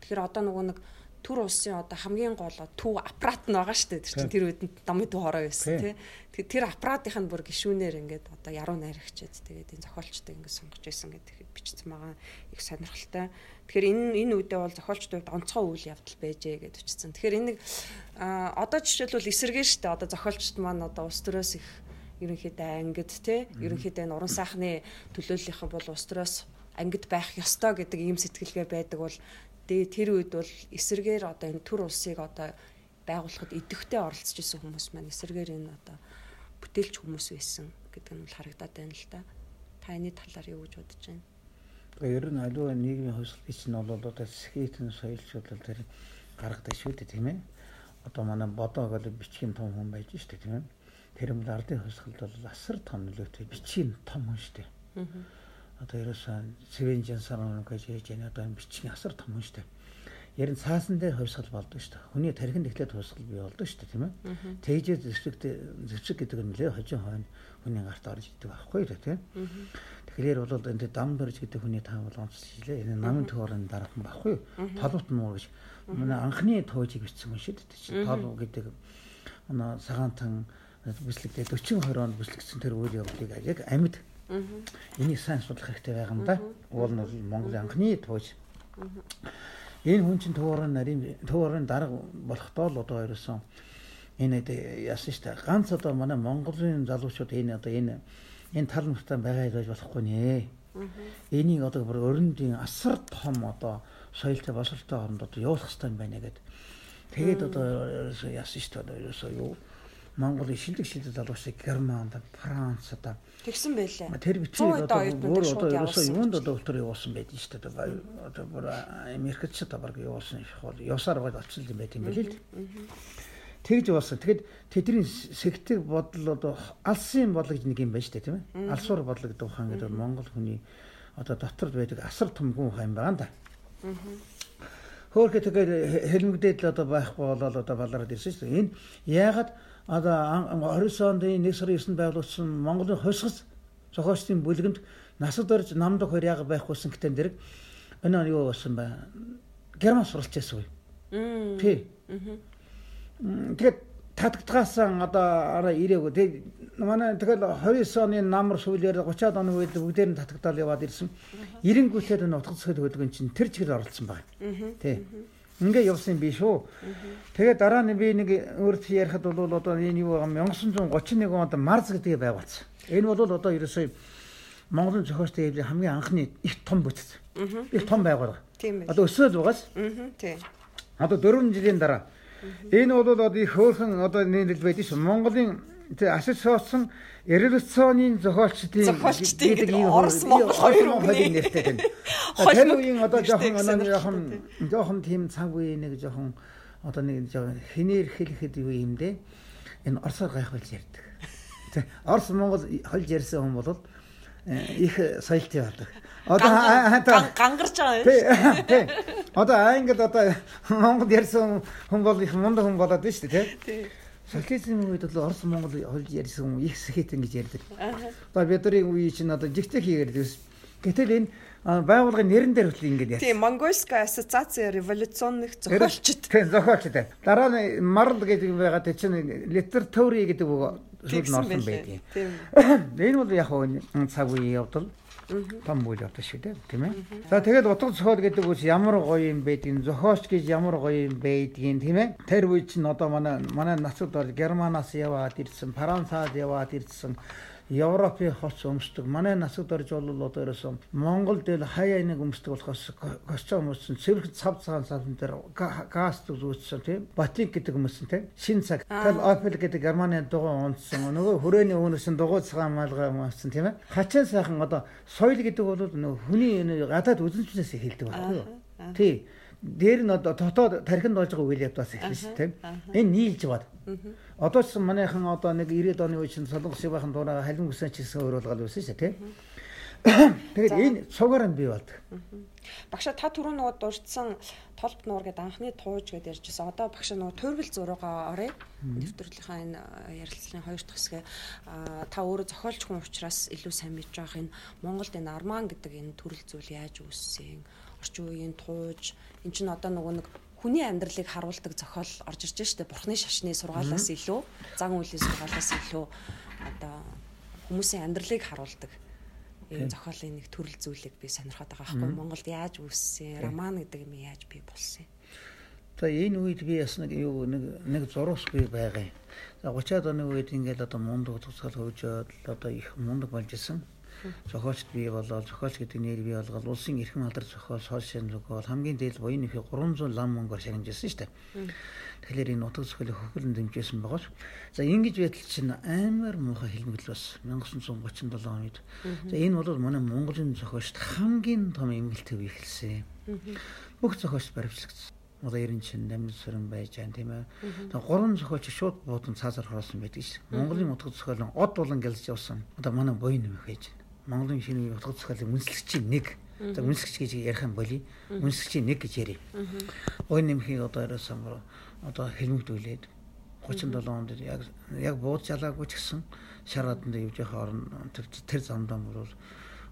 Тэгэхээр одоо нөгөө нэг төр улсын одоо хамгийн гол төв аппарат нь байгаа шүү дээ. Тэр чинь тэр үедэнд намын төв хороо байсан тий. Тэр аппаратынх нь бүр гişүүнээр ингээд одоо яруу найрагчээд тэгээд энэ зохиолчтой ингээд сонгож байсан гэдэг бичсэн байгаа их сонирхолтой. Тэгэхээр энэ энэ үедээ бол зохиолчдод онцгой үйл явдал байжээ гэж үчсэн. Тэгэхээр энэ одоо жишээлбэл эсэргээр шүү дээ. Одоо зохиолчд маань одоо улс төрөөс их ерөнхийдөө ангид тий ерөнхийдөө энэ уран сайхны төлөөллийнхэн бол улс төрөөс ангид байх ёстой гэдэг ийм сэтгэлгээ байдаг бол Тэгээ тэр үед бол эсэргээр одоо энэ төр улсыг одоо байгуулахад идэвхтэй оролцож исэн хүмүүс маань эсэргээр энэ одоо бүтээлч хүмүүс байсан гэдэг нь бол харагдаад байна л да. Та энэ талаар юу гэж бодож байна? Ер нь аливаа нийгмийн хувьсгалын чинь бол одоо сэхэтэн соёлчуд тэр гаргадаг шүү дээ тийм ээ. Одоо манай бодоо гол бичгийн том хүн байж шүү дээ тийм ээ. Тэр юм ардын хувьсгалд бол асар том нөлөөтэй бичгийн том хүн шүү дээ. Аа одоо ерөөсөө цэвэн жансаар гэж яаж яана одоо бичгийн асар том шүү дээ. Ярин цаасан дээр хувьсгал болдог шүү дээ. Хүний тархинд эхлээд хувьсгал бий болдог шүү дээ, тийм ээ. Тэгжээ зэвсэг зэвсэг гэдэг нь нэлээ хожин хойно хүний гарт орж идэг байхгүй юу, тийм. Тэгэхээр бол энэ дам дөрж гэдэг хүний таа бол онцлжээ. Энэ намын төөрөнд дараахан байхгүй юу? Толбот муу гэж манай анхны туужийг бичсэн хүн шүү дээ. Тол гэдэг манай сагаантан бүслэгдээ 40 20 онд бүслэгдсэн тэр үйл явдлыг яг амьд Энийг сайн судлах хэрэгтэй байгаа юм да. Уул нь Монголын анхны тууж. Энэ хүн чинь туурын нарийн туурын дарга болохдоо л одоо ерөөсөн энэ яасан штэ ганц одоо манай Монголын залуучууд энэ одоо энэ энэ тал нутаа байгаа гэж болохгүй нэ. Энийг одоо бүр өрөндийн асар том одоо соёлтой босолтой оронд одоо явуулах хэрэгтэй байна гэдэг. Тэгээд одоо яасан штэ одоо ерөөсөө юу Монголын шилдэг шилдэг залуучууд Германд, Францад тэгсэн байлээ. Тэр бичиг одоо өөр одоо ерөөсөө юунд одоо өлтөр явуулсан байдаг шүү дээ. Одоо бүр Америкт ч одоо баг явуулсан их бол явсаар бол очсон юм байт юм байл л. Тэгж явуулсан. Тэгэхэд тэдний сэгтэг бодол одоо алсын бодлого гэж нэг юм байна шүү дээ тийм ээ. Алсуур бодлого гэдэг ухаан гэдэг Монгол хүний одоо доторд байдаг асар том хүн ухаан юм да. Хөөхө тэгээд хэлмэгдээд л одоо байхгүй болоод одоо балараад ирсэн шүү дээ. Энэ яагаад одоо 29 онд 1 сарын 9-нд байгуулагдсан Монголын хосгос зохиолчдын бүлгэнд насад орж намд хоёр яг байхгүйсэн гэтэн дэрэг энэ нь юу болсон бай. Герман суралц байсан үе. Тий. Тэгээд татагдгаасан одоо араа ирээгүй. Тэгээд манай тэгэл 29 оны намар сүүлээр 30-аад оны үед бүгдээр нь татагдал яваад ирсэн. 90-гүйлээд нь утгац хөдөлгөөн чинь тэр чигээр оролцсон байна. Тий. Ингээ явсан би шүү. Тэгээ дараа нь би нэг өөрт ярихад бол одоо энэ юу 1931 онд Марс гэдгийг байгуулсан. Энэ бол одоо ерөөсөө Монголын зохиолчтой хэвлэлийн хамгийн анхны их том бүтэц. Их том байгууллага. Одоо өсөөл байгаас. Тийм. Одоо 4 жилийн дараа энэ бол одоо их хөөрхөн одоо нийлэл байдаг шүү. Монголын асаж суудсан революцийн зохиолчдын гэдэг ийм Орос Монгол хоёр үеийн нэртэй байна. Тэр үеийн одоо жоохон одоо жоохон жоохон тийм цаг үеийн нэг жоохон одоо нэг жоохон хинээр хэлэхэд юу юм дээ. Энэ Оросоор гайхуулж ярьдаг. Орос Монгол холж ярьсан хүн бол э, их соёлтой болдог. Одоо гангарч байгаа юм. Тий. Одоо англи одоо Монгол ярьсан хүн бол их мундаг хүн болоод байна шүү дээ, тий. Социализмын үед бол Орос Монгол хол ярьсан их сэхэтэн гэж ярьдаг. Одоо бидний үе чинь одоо жигтэй хийгээд байсан. Гэтэл энэ байгууллагын нэрэн дээр хүртэл ингэж ярьсан. Тийм, Монгольская ассоциация революционных зохиолчд. Тийм, зохиолчд. Дараа нь Марл гэдэг байгаа тэ чинь литератури гэдэг үг шууд норсон байдаг. Тийм. Энэ бол яг хөө цаг үеийн явдал том үйл явдал шүү дээ тийм ээ. За тэгээд утга зохиол гэдэг үс ямар гоё юм байдгийг зохиолч гэж ямар гоё юм байдгийг тийм ээ. Тэр үе чинь одоо манай манай нацууд бол Германаас яваад ирсэн, Францад яваад ирсэн Европын хоц өмсдөг. Манай насад орж бол одоо ерөөсөн Монголд л хаяа нэг өмсдөг болохоос костюм өмссөн, цэвэрх цав цагаан салан дээр газ зүгтсэн тийм. Батик гэдэг өмссөн тийм. Шин цаг. Тэгэл Opel гэдэг Германы дугуй унтсан. Нөгөө хүрээний өгнөсөн дугуй цагаан малгай өмссөн тийм ээ. Хачин сайхан одоо соёл гэдэг бол нөгөө хүний гадаад үзэнчнээс эхэлдэг юу? Тий дээр нь одоо дотоод тархинд болж байгаа үйл явдлаас шүү дээ. Энэ нийлж бод. Одоо ч манайхан одоо нэг 90-ад оны үеийн солонгос байхын дураа халин хүсэн ч гэсэн өөрөөлгөл байсан шүү дээ. Тэгээд энэ цугаар нь бий болдог. Багшаа та түрүү нөгөө дурдсан толб нуур гэдэг анхны тууж гэдээ ярьжсэн. Одоо багшаа нөгөө төрөл зураагаа орё. Нэвтрүүлгийнхаа энэ ярилцлагын хоёр дахь хэсгээ та өөрөө зохиолч хүн учраас илүү сайн мэдж байгаа энэ Монголд энэ арман гэдэг энэ төрөл зүйл яаж үүссэн? Орчин үеийн тууж эн чинь одоо нөгөө нэг хүний амьдралыг харуулдаг зохиол орж ирж штэ бурхны шашны сургаалаас илүү зан үйлийн сургаалаас илүү одоо хүмүүсийн амьдралыг харуулдаг ийм зохиолын нэг төрөл зүйлийг би сонирхоод байгаа байхгүй. Монголд яаж үүссэн роман гэдэг юм яаж бий болсон юм? За энэ үед би бас нэг юу нэг нэг зурус би байгаа юм. За 30-аад оны үед ингээд одоо мундаг тусгал хөгжөөд одоо их мундаг болж исэн зохиолч бий болоод зохиолч гэдэг нэр бий болгоод улсын эрхэм алдар зохиол соол шинжлэх бол хамгийн дээд буян нөхөй 300 лам мөнгөөр шагнажсэн шүү дээ. Тэгэхээр энэ нутаг зохиолыг хөхөлн дэмжижсэн байгаа ш. За ингэж байтал чинь амар муухай хэлмэгдэл бас 1937 онд. За энэ бол манай Монголын зохиолчд хамгийн том эмгэлтэй үе эхэлсэн. Бүх зохиолч баримтлагдсан одоо 90 чин намын сүрэн байж байгаа тийм ээ. Тэгээ гурван зохиолч шууд буудан цаазаар хороосон байдаг ш. Монголын утга зохиол нь од болон гэлж явсан. Одоо манай нэмэх байж байна. Монголын шинэ утга зохиолын үнэлэгчийн нэг. За үнэлэгч гэж ярих юм боли. Үнэлэгчийн нэг гэж ярив. Ой нэмхийг одоо ерөөсөн одоо хэлмэгдүүлээд 37 онд яг яг бууд жалаагүй ч гэсэн шарааданд явж байгаа орн тэр замдаа бол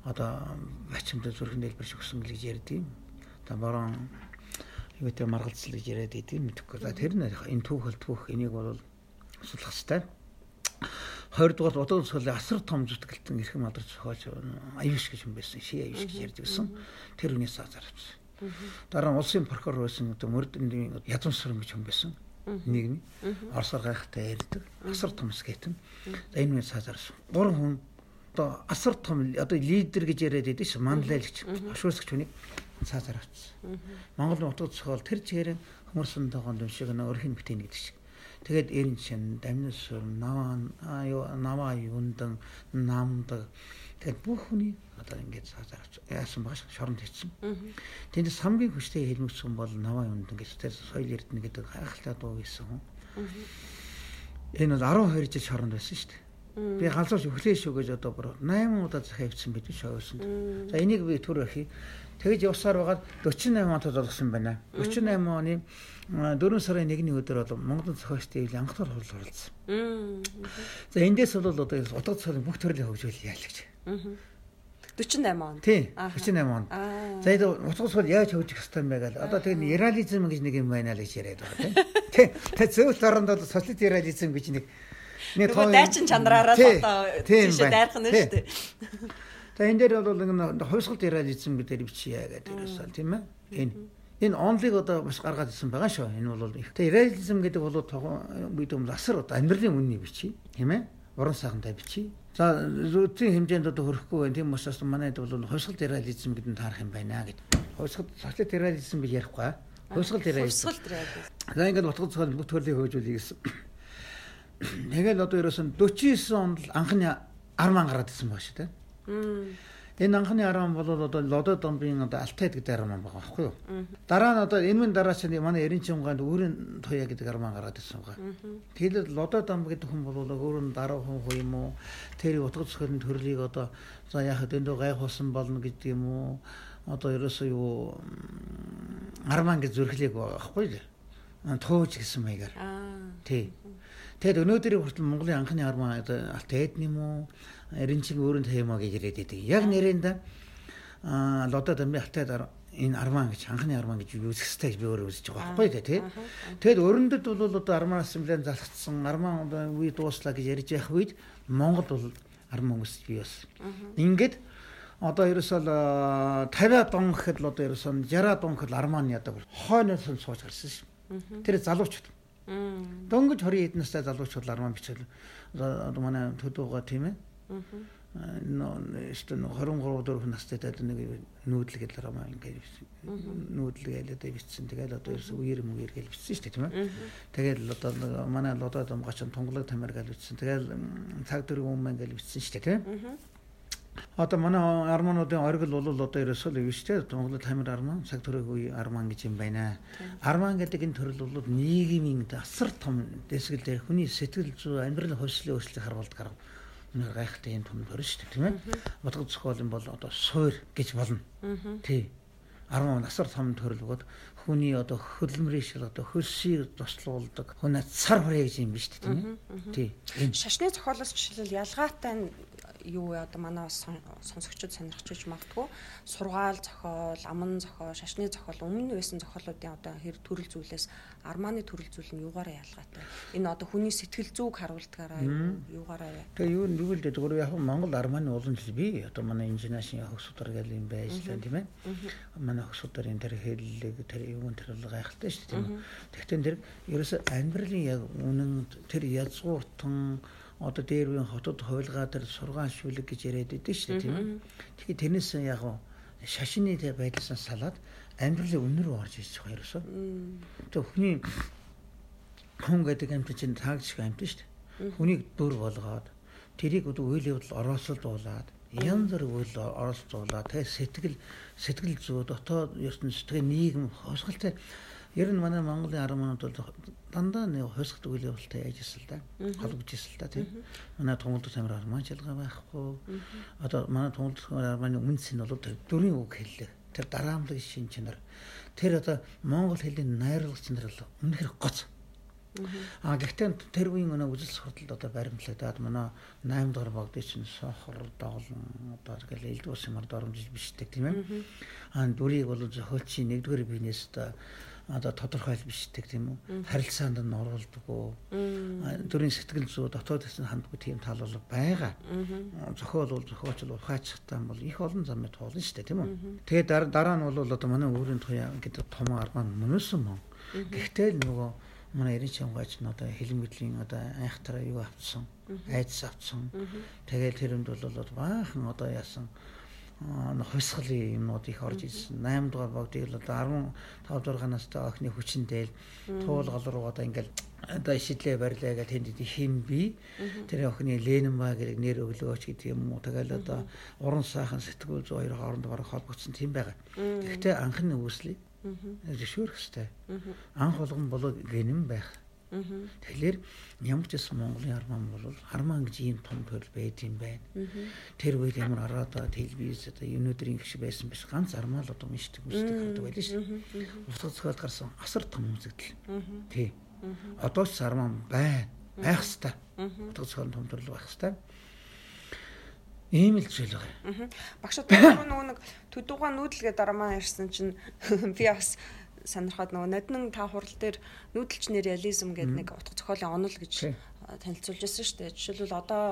одоо бачимдаа зүрхэн дэлбэрч өгсөн гэж ярьдیں۔ Та борон юу гэдэг маргалцал гэж яриад идэв мэдэхгүй. За тэр нь энэ түүх энийг бол судлах хэрэгтэй. 20 дугаар удаа цолын асар том зүтгэлтэн эрхэм алдар зохиолч аюуш гэж юм байсан. Ши аюуш гэж ярьдаг гэсэн. Тэр үнээс азар авсан. Дараа нь улсын прокурор байсан одоо мөрдөндийн ядам сүрэн гэж юм байсан. Нийгмийн Оросоор гайхалтай ярьдаг. Асар том скетэн. За энэ үнээс азар авсан. Гурван хүн одоо асар том одоо лидер гэж яриад байдаг ш. Манлайлагч, ашуусгч хүнийг цаазаар авчихсан. Монголын утга зохиол тэр чигээр хүмүүсийн тоогонд юм шиг нөр хин битэн гэдэг шиг Тэгээд эрен чин дамнас наваа наваа юундан намдаг тэгээд бүх хүний одоо цаазаарч яасан багш шоронд хийсэн. Тэнд хамгийн хүчтэй хэлмэгсэн бол наваа юундан гэж тэр соёл эрдэнэ гэдэг гайхалтай дуу хийсэн хүн. Энэ бол 12 жил шоронд байсан шүү дээ. Би галзууш өглөө шүү гэж одоо бүр 8 удаа захиа хөвсөн бид шоосонд. За энийг би түр ахи Тэгэж явсаар байгаад 48 онд олгосон байна. 48 оны 4 сарын 1-ний өдөр бол Монголын зохиолчдын анх тур хурал оролцсон. За эндээс бол одоо утга цорын бүх төрлийн хөгжүүл яалаа гэж. 48 он. Тий. 48 он. За энэ утга цор яаж хөгжих хэвтэй юм бэ гэл. Одоо тэр реализм гэж нэг юм байна л гэж яриад байгаа тий. Тий. Тэ зөвлөлт оронд бол социалист реализм гэж нэг нэг тоо дайчин чанараараа одоо тийшээ дайрах нь шүү дээ. За энэ дээр бол нэг хувьсгал реализм гэдэг бичье гэдэг ерөөсөө тийм ээ. Энэ энэ онлыг одоо бас гаргаад ирсэн байгаа шүү. Энэ бол тэгээ реализм гэдэг бол бид юм асар одоо амьдралын үнний бичье тийм ээ. Уран сайхантай бичье. За зүйн хэмжээнд одоо хөрөхгүй байх. Тийм учраас манайд бол хувьсгал реализм гэдэг нь таарах юм байна гэд. Хувьсгал социал реализм гэж ярихгүй. Хувьсгал реализм. За ингээд утга зохиол бүх төрлийн хөгжүүлэх гэсэн. Тэгэл одоо ерөөсөн 49 онд анхны арман гараад ирсэн баг шүү дээ. Энэ анхны арам бол одоо лодо домбын одоо алтайд гэдэг арам байгаа байхгүй юу? Дараа нь одоо энэ минь дараа чинь манай эрен чимгаанд өөрийн тоя гэдэг арам гараад ирсэн байгаа. Тэгэхээр лодо дом гэдэг хүн бол өөр нь дараа хүн хөө юм уу? Тэр утга зохиолын төрлийг одоо за яхад эндөө гайхуулсан болно гэдэг юм уу? Одоо ерөөсөө юу арман гэж зүрхлээг байхгүй юу? Тууж гэсэн маягаар. Тий. Тэгэд өнөөдрийн хүртэл Монголын анхны арман одоо алтайд юм уу? Эренчин өөрөнд хаймаа гэж ирээд идэг. Яг нэрэнд аа лодо дамби хатаад энэ арман гэж анхны арман гэж өсөхтэй би өөрөө үзэж байгаа байхгүй тий. Тэгэд өрөндөд бол одоо арман ассамбленд залхацсан арман үе дууслаа гэж ярьж байх үед Монгол бол арман өсөж бий бас. Ингээд одоо ерөөсөө 50 дон гэхэд л одоо ерөөсөө 60 дон гэхэд арманы одоо хойноос нь сууж гарсан ш. Тэр залуучууд. Дөнгөж 20 эд настай залуучууд арман бичэл одоо манай төдөөга тийм ээ нөө эсвэл 23 4 настай дээд нэг нүүдэл гэж рамаа ингээд нүүдэл гэлээд бичсэн. Тэгээд одоо ерөөс үер мүгэр гэж бичсэн шүү дээ тийм ээ. Тэгээд одоо манай лодоо домгоч тунгалаг тамир гэж бичсэн. Тэгээд цаг дөрөв өмнө гэж бичсэн шүү дээ тийм ээ. Одоо манай армануудын оргил бол одоо ерөөсөө л шүү дээ. Тунгалаг тамир арман, цаг үе арман гэж юм байна. Арман гэдэг энэ төрөл бол нийгмийн асар том дэсгэл дээр хүний сэтгэл зүй, амьдрал хөвслийн өөрчлөлийг харуулдаг арга Үнээр гайхалтай юм том төрөн шүү дээ тийм ээ. Утга зохиол юм бол одоо суур гэж болно. Тий. 10 насар том төрөл бөгөөд хүний одоо хөлмрийн шил одоо хөрсийг туслуулдаг хүн цар хүрээ гэж юм биш үү тийм ээ. Тий. Шашны зохиолоос жишээлбэл ялгаатай юу вэ одоо манай сонсогчид сонирхож иж магтгүй сургаал зохиол, аман зохиол, шашны зохиол өмнө байсан зохиолуудын одоо хэр төрөл зүйлээс арманы төрөл зүйл нь юугаараа ялгаатай. Энэ одоо хүний сэтгэл зүйг харуулдгаараа юугаараа? Тэгээ юу юу л дээ яг Монгол арманы улам жил би одоо манай инженерийн хөгсөдөр гэл юм байж лээ тийм ээ. Манай хөгсөдрийн тэр хэллэг тэр юун тэр бол гайхалтай шүү дээ. Тэгтэн тэр ерөөсө амьдралын яг үнэн тэр язгууртан одоо дээр үеийн хотод хувилгаа дээр сургаан шүлэг гэж яриад байдаг шүү дээ тийм ээ. Тэгэхээр тэрнээс яг шашины байдлаас салаад амьдралын үнэ рүү орж байгаа ерөөсөө. Тэгээ хүний хүн гэдэг амт чинь таагч амт шүү дээ. Хүнийг дүр болгоод тэрийг одоо үйл явдал орооцолдуулаад янз бүр үйл орооцолдуулаад тэгээ сэтгэл сэтгэл зүй дотоод ертөнц тэгээ нийгэм хосголтой Ер нь манай Монголын 10 минут бол дандаа нэг хойсгот үйл явдалтай яаж ирсэн л да. Холбогдож ирсэн л да тийм. Манай тунгалд тамир арман шалгаа байхгүй. Одоо манай тунгалд тамир арманы үнс нь бол дөрвийн үг хэллээ. Тэр дараамлаг шин чанар. Тэр одоо монгол хэлний найруулга чанар бол үнэхэр гоц. А гэхдээ тэр үеийн өнөө үзэл сурталд одоо баримтлагдаад манай 8 дугаар богдыг чинь сохор доолн одоо ингээл элдвус юмар доромжилж бишдэг тийм ээ. А дүрийг бол зохиолчийн 1-р биенээс одоо одоо тодорхойл бишдэг тийм үү? Харилцаанд нь оруулдаггүй төрийн сэтгэл зүй дотоод хэсэг хандгүй тийм тал бол байгаа зохиол бол зохиолч бол ухаачтай бол их олон замыг туулна шүү дээ тийм үү? Тэгээд дараа нь бол одоо манай өөрийн туяа гэдэг том арга нь мөнөсөн мөн. Гэхдээ нөгөө манай эрен чамгаач нь одоо хэлэн мэдлийн одоо айхтраа юу авцсан айдас авцсан тэгээд тэрэнд бол баахан одоо яасан хосголын юмнууд их орж ирсэн. 8 дугаар богдыг л одоо 15 дугаар настай охины хүчинтэйл туул гол руу одоо ингээл одоо шидлээ барьлаа гэх тэнд хим би тэр охины Ленинба гэдэг нэр өглөөч гэдэг юм уу. Тэгэл одоо уран сайхан сэтгүүл зүй хоёр хооронд бараг холбогдсон тийм байгаа. Гэхдээ анхны үүслийг зөвшөөрөх хэрэгтэй. Анх болгон болоо гинэн байх. Тэгэхээр ямар ч гэсэн Монголын арман бол арман гэж ийм том төрөл байд юм байна. Тэр үед ямар араад телевиз одоо өнөөдрийн гişи байсан биш ганц армаа л одоо уншдаг үздэг гэдэг байлаа шүү. Утга зохиол гарсан асар том үзэгдэл. Тий. Одоо ч арман байна. Байх хэвээр. Утга зохиол том төрөл байх хэвээр. Ийм л зүйл байгаа. Багш нөгөө нэг төдууга нүүдэлгээ дарамаа ярьсан чинь би бас сонирхоод нөгөө ноднон та хурал дээр нүүдэлч реализм гэдэг нэг утга зохиолын онол гэж танилцуулж байсан шүү дээ. Жишээлбэл одоо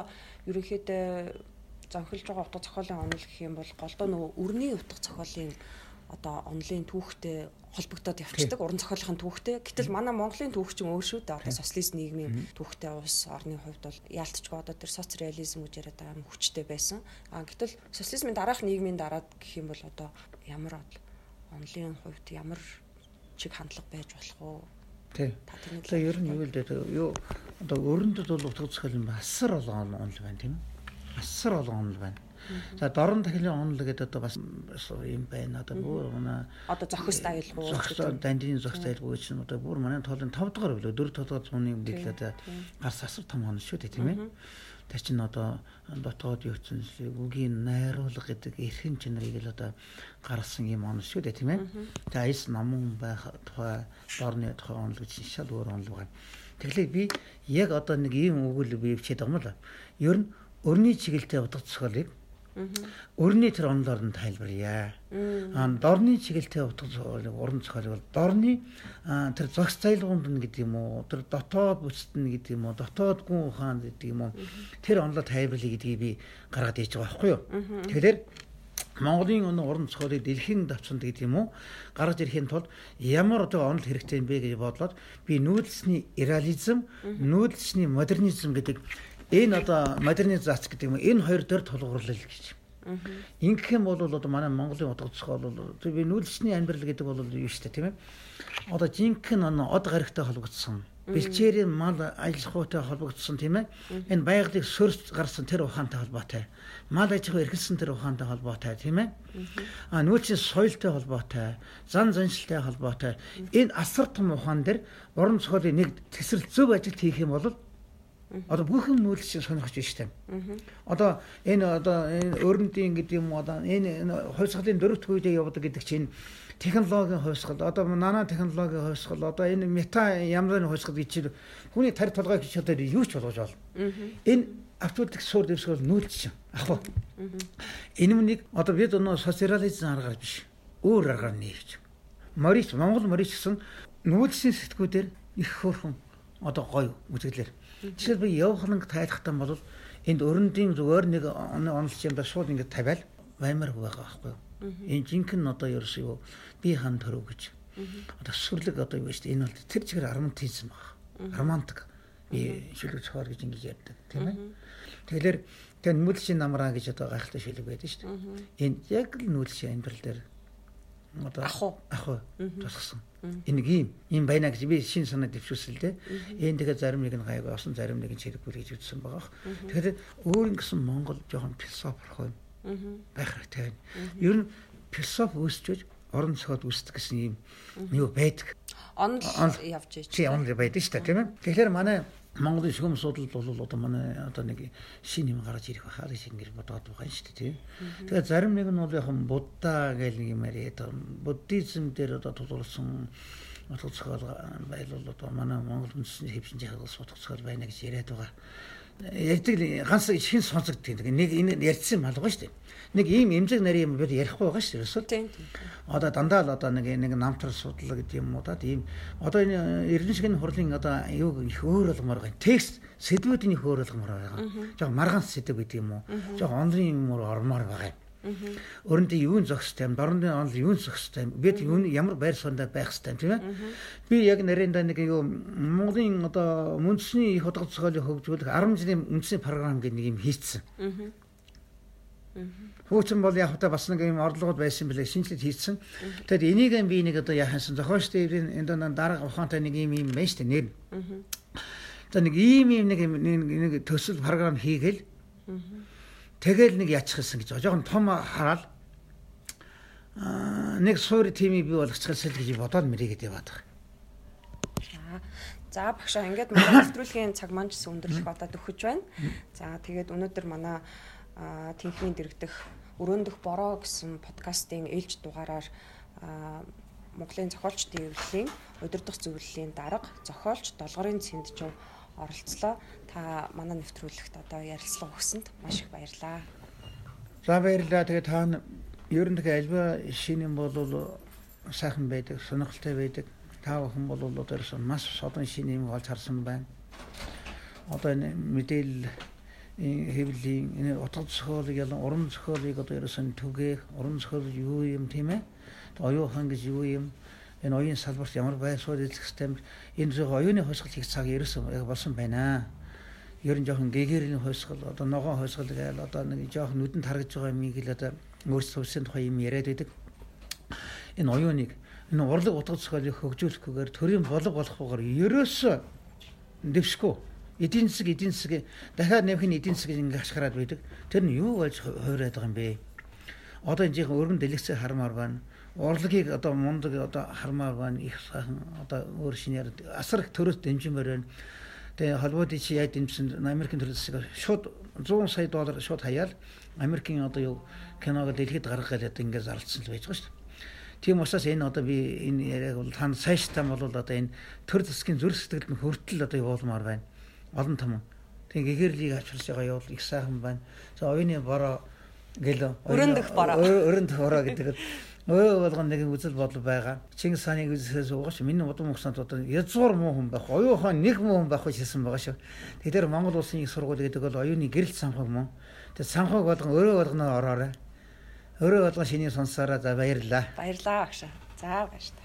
ерөнхийдөө зохиолж байгаа утга зохиолын онол гэх юм бол голдоо нөгөө өрний утга зохиолын одоо онлын түүхтэй холбогдоод явцдаг уран зохиолын түүхтэй. Гэтэл манай Монголын түүх чинь өөр шүү дээ. Одоо социалист нийгмийн түүхтэй улс орны хувьд бол яалтчгүй одоо тэр соцреализм гэж яриад байгаа юм хүчтэй байсан. А гэтэл социализмын дараах нийгмийн дараад гэх юм бол одоо ямар онлын хувьд ямар чиг хандлага байж болох уу? Тий. Тэгээ ер нь юу л дээ юу одоо өрөндөд бол утга зохиол юм асар олон онол байна тийм ээ. Асар олон онол байна. За дорн тахилын онол гэдэг одоо бас юм байна. Одоо бүр манай одоо зохис аюулгүй зохис дандины зохис аюулгүй чинь одоо бүр манай тоолын 5 дугаар билүү 4 дугаар зууны бид л одоо гарс асар том онол шүү дээ тийм ээ. Тэр чинь одоо дотоод ертөнцийн үгийн найруулга гэдэг эрхэм чанарыг л одоо гаргасан юм онол шүү дээ тийм ээ. Тэгээ айс намун байх тухай дорны тухай онол гэж шал өөр онол байна. Тэгэхээр би яг одоо нэг ийм өгүүл би хичээд байгаа юм л. Ер нь өрний чиглэлтэй утга зохиолыг Өрний тэр онлоор нь тайлбарья. Аа дорны чиглэлтэй утга зохиолыг уран зохиол бол дорны тэр зохис зайлгуунд нь гэдэг юм уу? Тэр дотоод бүсэд нь гэдэг юм уу? Дотоод гүн ухаанд гэдэг юм уу? Тэр онлоо тайлбарлая гэдгийг би гаргаад ийж байгаа байхгүй юу? Тэгэхээр Монголын өнөө уран зохиолыг дэлхийн давцанд гэдэг юм уу гаргаж ирэхийн тулд ямар одоо онол хэрэгтэй юм бэ гэж бодлоод би нүүдэлсний реализм, нүүдэлсний модернизм гэдэг энэ одоо модернизац гэдэг юм энэ хоёр дээр тулгуурлал гэж. Ингэх юм бол одоо манай Монголын утга зохиол бол би нүүлсний амьдрал гэдэг бол юу дээ тийм ээ. Одоо жинхэнэ од гарагтай холбогдсон. Бэлчээрийн мал аж ахуйтай холбогдсон тийм ээ. Энэ байгалыг сөрс гарсан тэр ухаантай холбоотой. Мал аж ахуй эрхэлсэн тэр ухаантай холбоотой тийм ээ. А нүүлсийн соёлтой холбоотой, зан заншилтай холбоотой. Энэ асар том ухаан дээр уран зохиолын нэг тесрэл зөв ажил хийх юм бол Одоо бүхэн нүүлс чинь сонирхож байна дээ. Одоо энэ одоо энэ өрөндийн гэдэг юм одоо энэ хувьсгалын дөрөвт үедээ явдаг гэдэг чинь технологийн хувьсгал одоо нана технологийн хувьсгал одоо энэ мета ямрын хувьсгал гэж чинь хүний тарих толгой гэж одоо юу ч болгож болно. Энэ автоматик суур дэвсгэл нүүлж чинь ах. Энэ нэг одоо бид өнөө социализм аргаар биш өөр аргаар нээж. Морис Монгол морис гэсэн нүүлсийн сэтгүүдээр их хөөрхөн одоо гоё үзэглэр. Жишээл би явхланг тайлахтан бол энд өрөндийн зүгээр нэг онолч юм да шууд ингэ тавиал баймар байгаа байхгүй юу. Энэ жинхэнэ одоо ерөөс юу би хан төрөв гэж. Одоо сүрлэг одоо юу шүү дээ. Энэ бол тэр чигээр романтизм баг. Романтик. Би шүлэг цохоор гэж ингэж ярьдаг тийм ээ. Тэгэхээр тэгээ нүүлшийн намраа гэж одоо гайхалтай шүлэг байдаг шүү дээ. Энэ яг л нүүлшийн амьдрал дээр одоо ах уу ах уу тусгасан. Энэ ийм ийм байна гэж би шин санаа дээ. Энэ тэгээ зарим нэг нь гайг осон зарим нэг нь чирэггүй гэж үзсэн байгаа. Тэгэхээр өөр ингэсэн Монгол жоохон философи байх хэрэгтэй байна. Ер нь философи үүсчиж орон зохиол үүсдэг гэсэн юм юу байдаг. онл явж иж. Чи онл байдаг шүү дээ тийм ээ. Тэгэхээр манай Монголын шугам судалд бол одоо манай одоо нэг шин юм гарч ирэх байхаа гэж ингэж бодоод байгаа шүү дээ тийм. Тэгэхээр зарим нэг нь бол яг будда гэл нэг юм яриад буддизм дээр одоо тулгуурсан утга зохиол байлвал одоо манай Монгол үндэсний хэвшин жахаас утга зохиол байна гэж яриад байгаа. Ярьдаг ганц шин сонсогддог нэг энэ ярьсан малгай шүү дээ нэг ийм эмзэг нарийн юм бид ярихгүй байгаа шүү дээ. Тийм. Одоо дандаа л одоо нэг нэг намтар судлаа гэдэг юм уу да ийм одоо энэ эрдэнэ шигний хурлын одоо юу их өөр болгомоор байгаа. Текст сэдвүүдийн их өөр болгомоор байгаа. Жог маргаан сэдв гэдэг юм уу? Жог онлын юм уу ормоор байгаа юм. Өрөндөө юун зохистой юм, дорнодын онл юун зохистой юм. Бид юун ямар байр сууринд байх хэрэгтэй юм тийм ээ. Би яг нариндаа нэг юу Монголын одоо үндэсний их удаа зохиолыг хөгжүүлэх 10 жилийн үндэсний програм гэдэг нэг юм хийцсэн. Хүүцэн бол яг та бас нэг юм орлогод байсан билээ шинжилгээ хийсэн. Тэгэд энийг би нэг одоо яхансан зохиолч тээврийн энэ дараа ухаантай нэг юм юм байна шүү дээ нэр. За нэг ийм ийм нэг нэг төсөл програм хийгээл. Тэгэл нэг яачихсан гэж жоохон том хараал аа нэг суурь тимийг бий болгочихсан л гэж бодоод мэрийгээд яваад байгаа. За багшаа ингээд манай нэвтрүүлгийн цаг маань ч өндөрлөх одоо төгөж байна. За тэгээд өнөөдөр манай тэнхмийн дэрэгдэх өрөөндөх бороо гэсэн подкастын ээлж дугаараар Монголын зохиолч төвлөлийн удирдах зөвлөлийн дарга зохиолч долгорын цэндчв оролцлоо. Та манай нэвтрүүлэгт одоо ярилцлага өгсөнд маш их баярлалаа. За баярлалаа. Тэгээ та ер нь тэгээ альва шинийн бол сайхан байдаг, сонирхолтой байдаг. Та бүхэн бол одоо маш содон шинийн юм олж харсан байна. Одоо энэ мэдээлэл хэвлийн энэ утга зохиолыг ялан уран зохиолыг одоо ерөөсөн түгээх уран зохиол юу юм тийм ээ оюухан гэж юу юм энэ оюун салбарт ямар байр суурь эзлэх систем энэ зөв оюуны хувьсгал хийх цаг ерөөсөн болсон байна ер нь жоохон гэгэрийн хувьсгал одоо ногоон хувьсгал гээл одоо нэг жоохон нүдэнд харагдж байгаа юм ийг л одоо өөрсдөө хувьсын тухай юм яриад байдаг энэ оюуныг энэ урлаг утга зохиолыг хөгжүүлэхгүйгээр төрийн болог болохгүйгээр ерөөсөө дэвшгүй эдийн засаг эдийн засаг дахиад нэмэх нь эдийн засаг ингээ ашгараад байдаг. Тэр нь юу болж хуурайд байгаа юм бэ? Одоо энэ жихэн өргөн дэлгэцээ хармаар байна. Урлагийг одоо мундаг одоо хармаар байна. Их сайхан одоо өөр шинээр асар их төрөөс дэмжимээр байна. Тэгээ холбоодын чи яа дэмжсэн Америкийн төрөл засаг шууд 100 сая доллар шууд хаяал Америкийн одоо юу киног дэлхийд гаргах гэдэг ингээ зарлцсан л байж байгаа шүү дээ. Тийм учраас энэ одоо би энэ яриаг бол тань сайш там бол одоо энэ төр засгийн зүрх сэтгэлд нь хүртэл одоо явуулмаар байна олон том. Тэг гэгэрлийг авчирч байгаа явал их сайхан байна. За оюуны бороо гэл өрөндөх бороо. Өрөндөх бороо гэдэг өө болгон нэг үзэл бодол байгаа. Чингис хааны үзэлээс угаач миний удам өгсөнд одоо язгуур муу хүн байх, оюухан нэг муу хүн байх гэж хэлсэн байгаа шүү. Тэгэхээр Монгол улсын их сургууль гэдэг бол оюуны гэрэл санхаг мөн. Тэгээ санхаг болгон өөрөө болгоноо ороорой. Өөрөө болгон шинийг сонсоороо за баярлаа. Баярлаа багшаа. За баярлаа.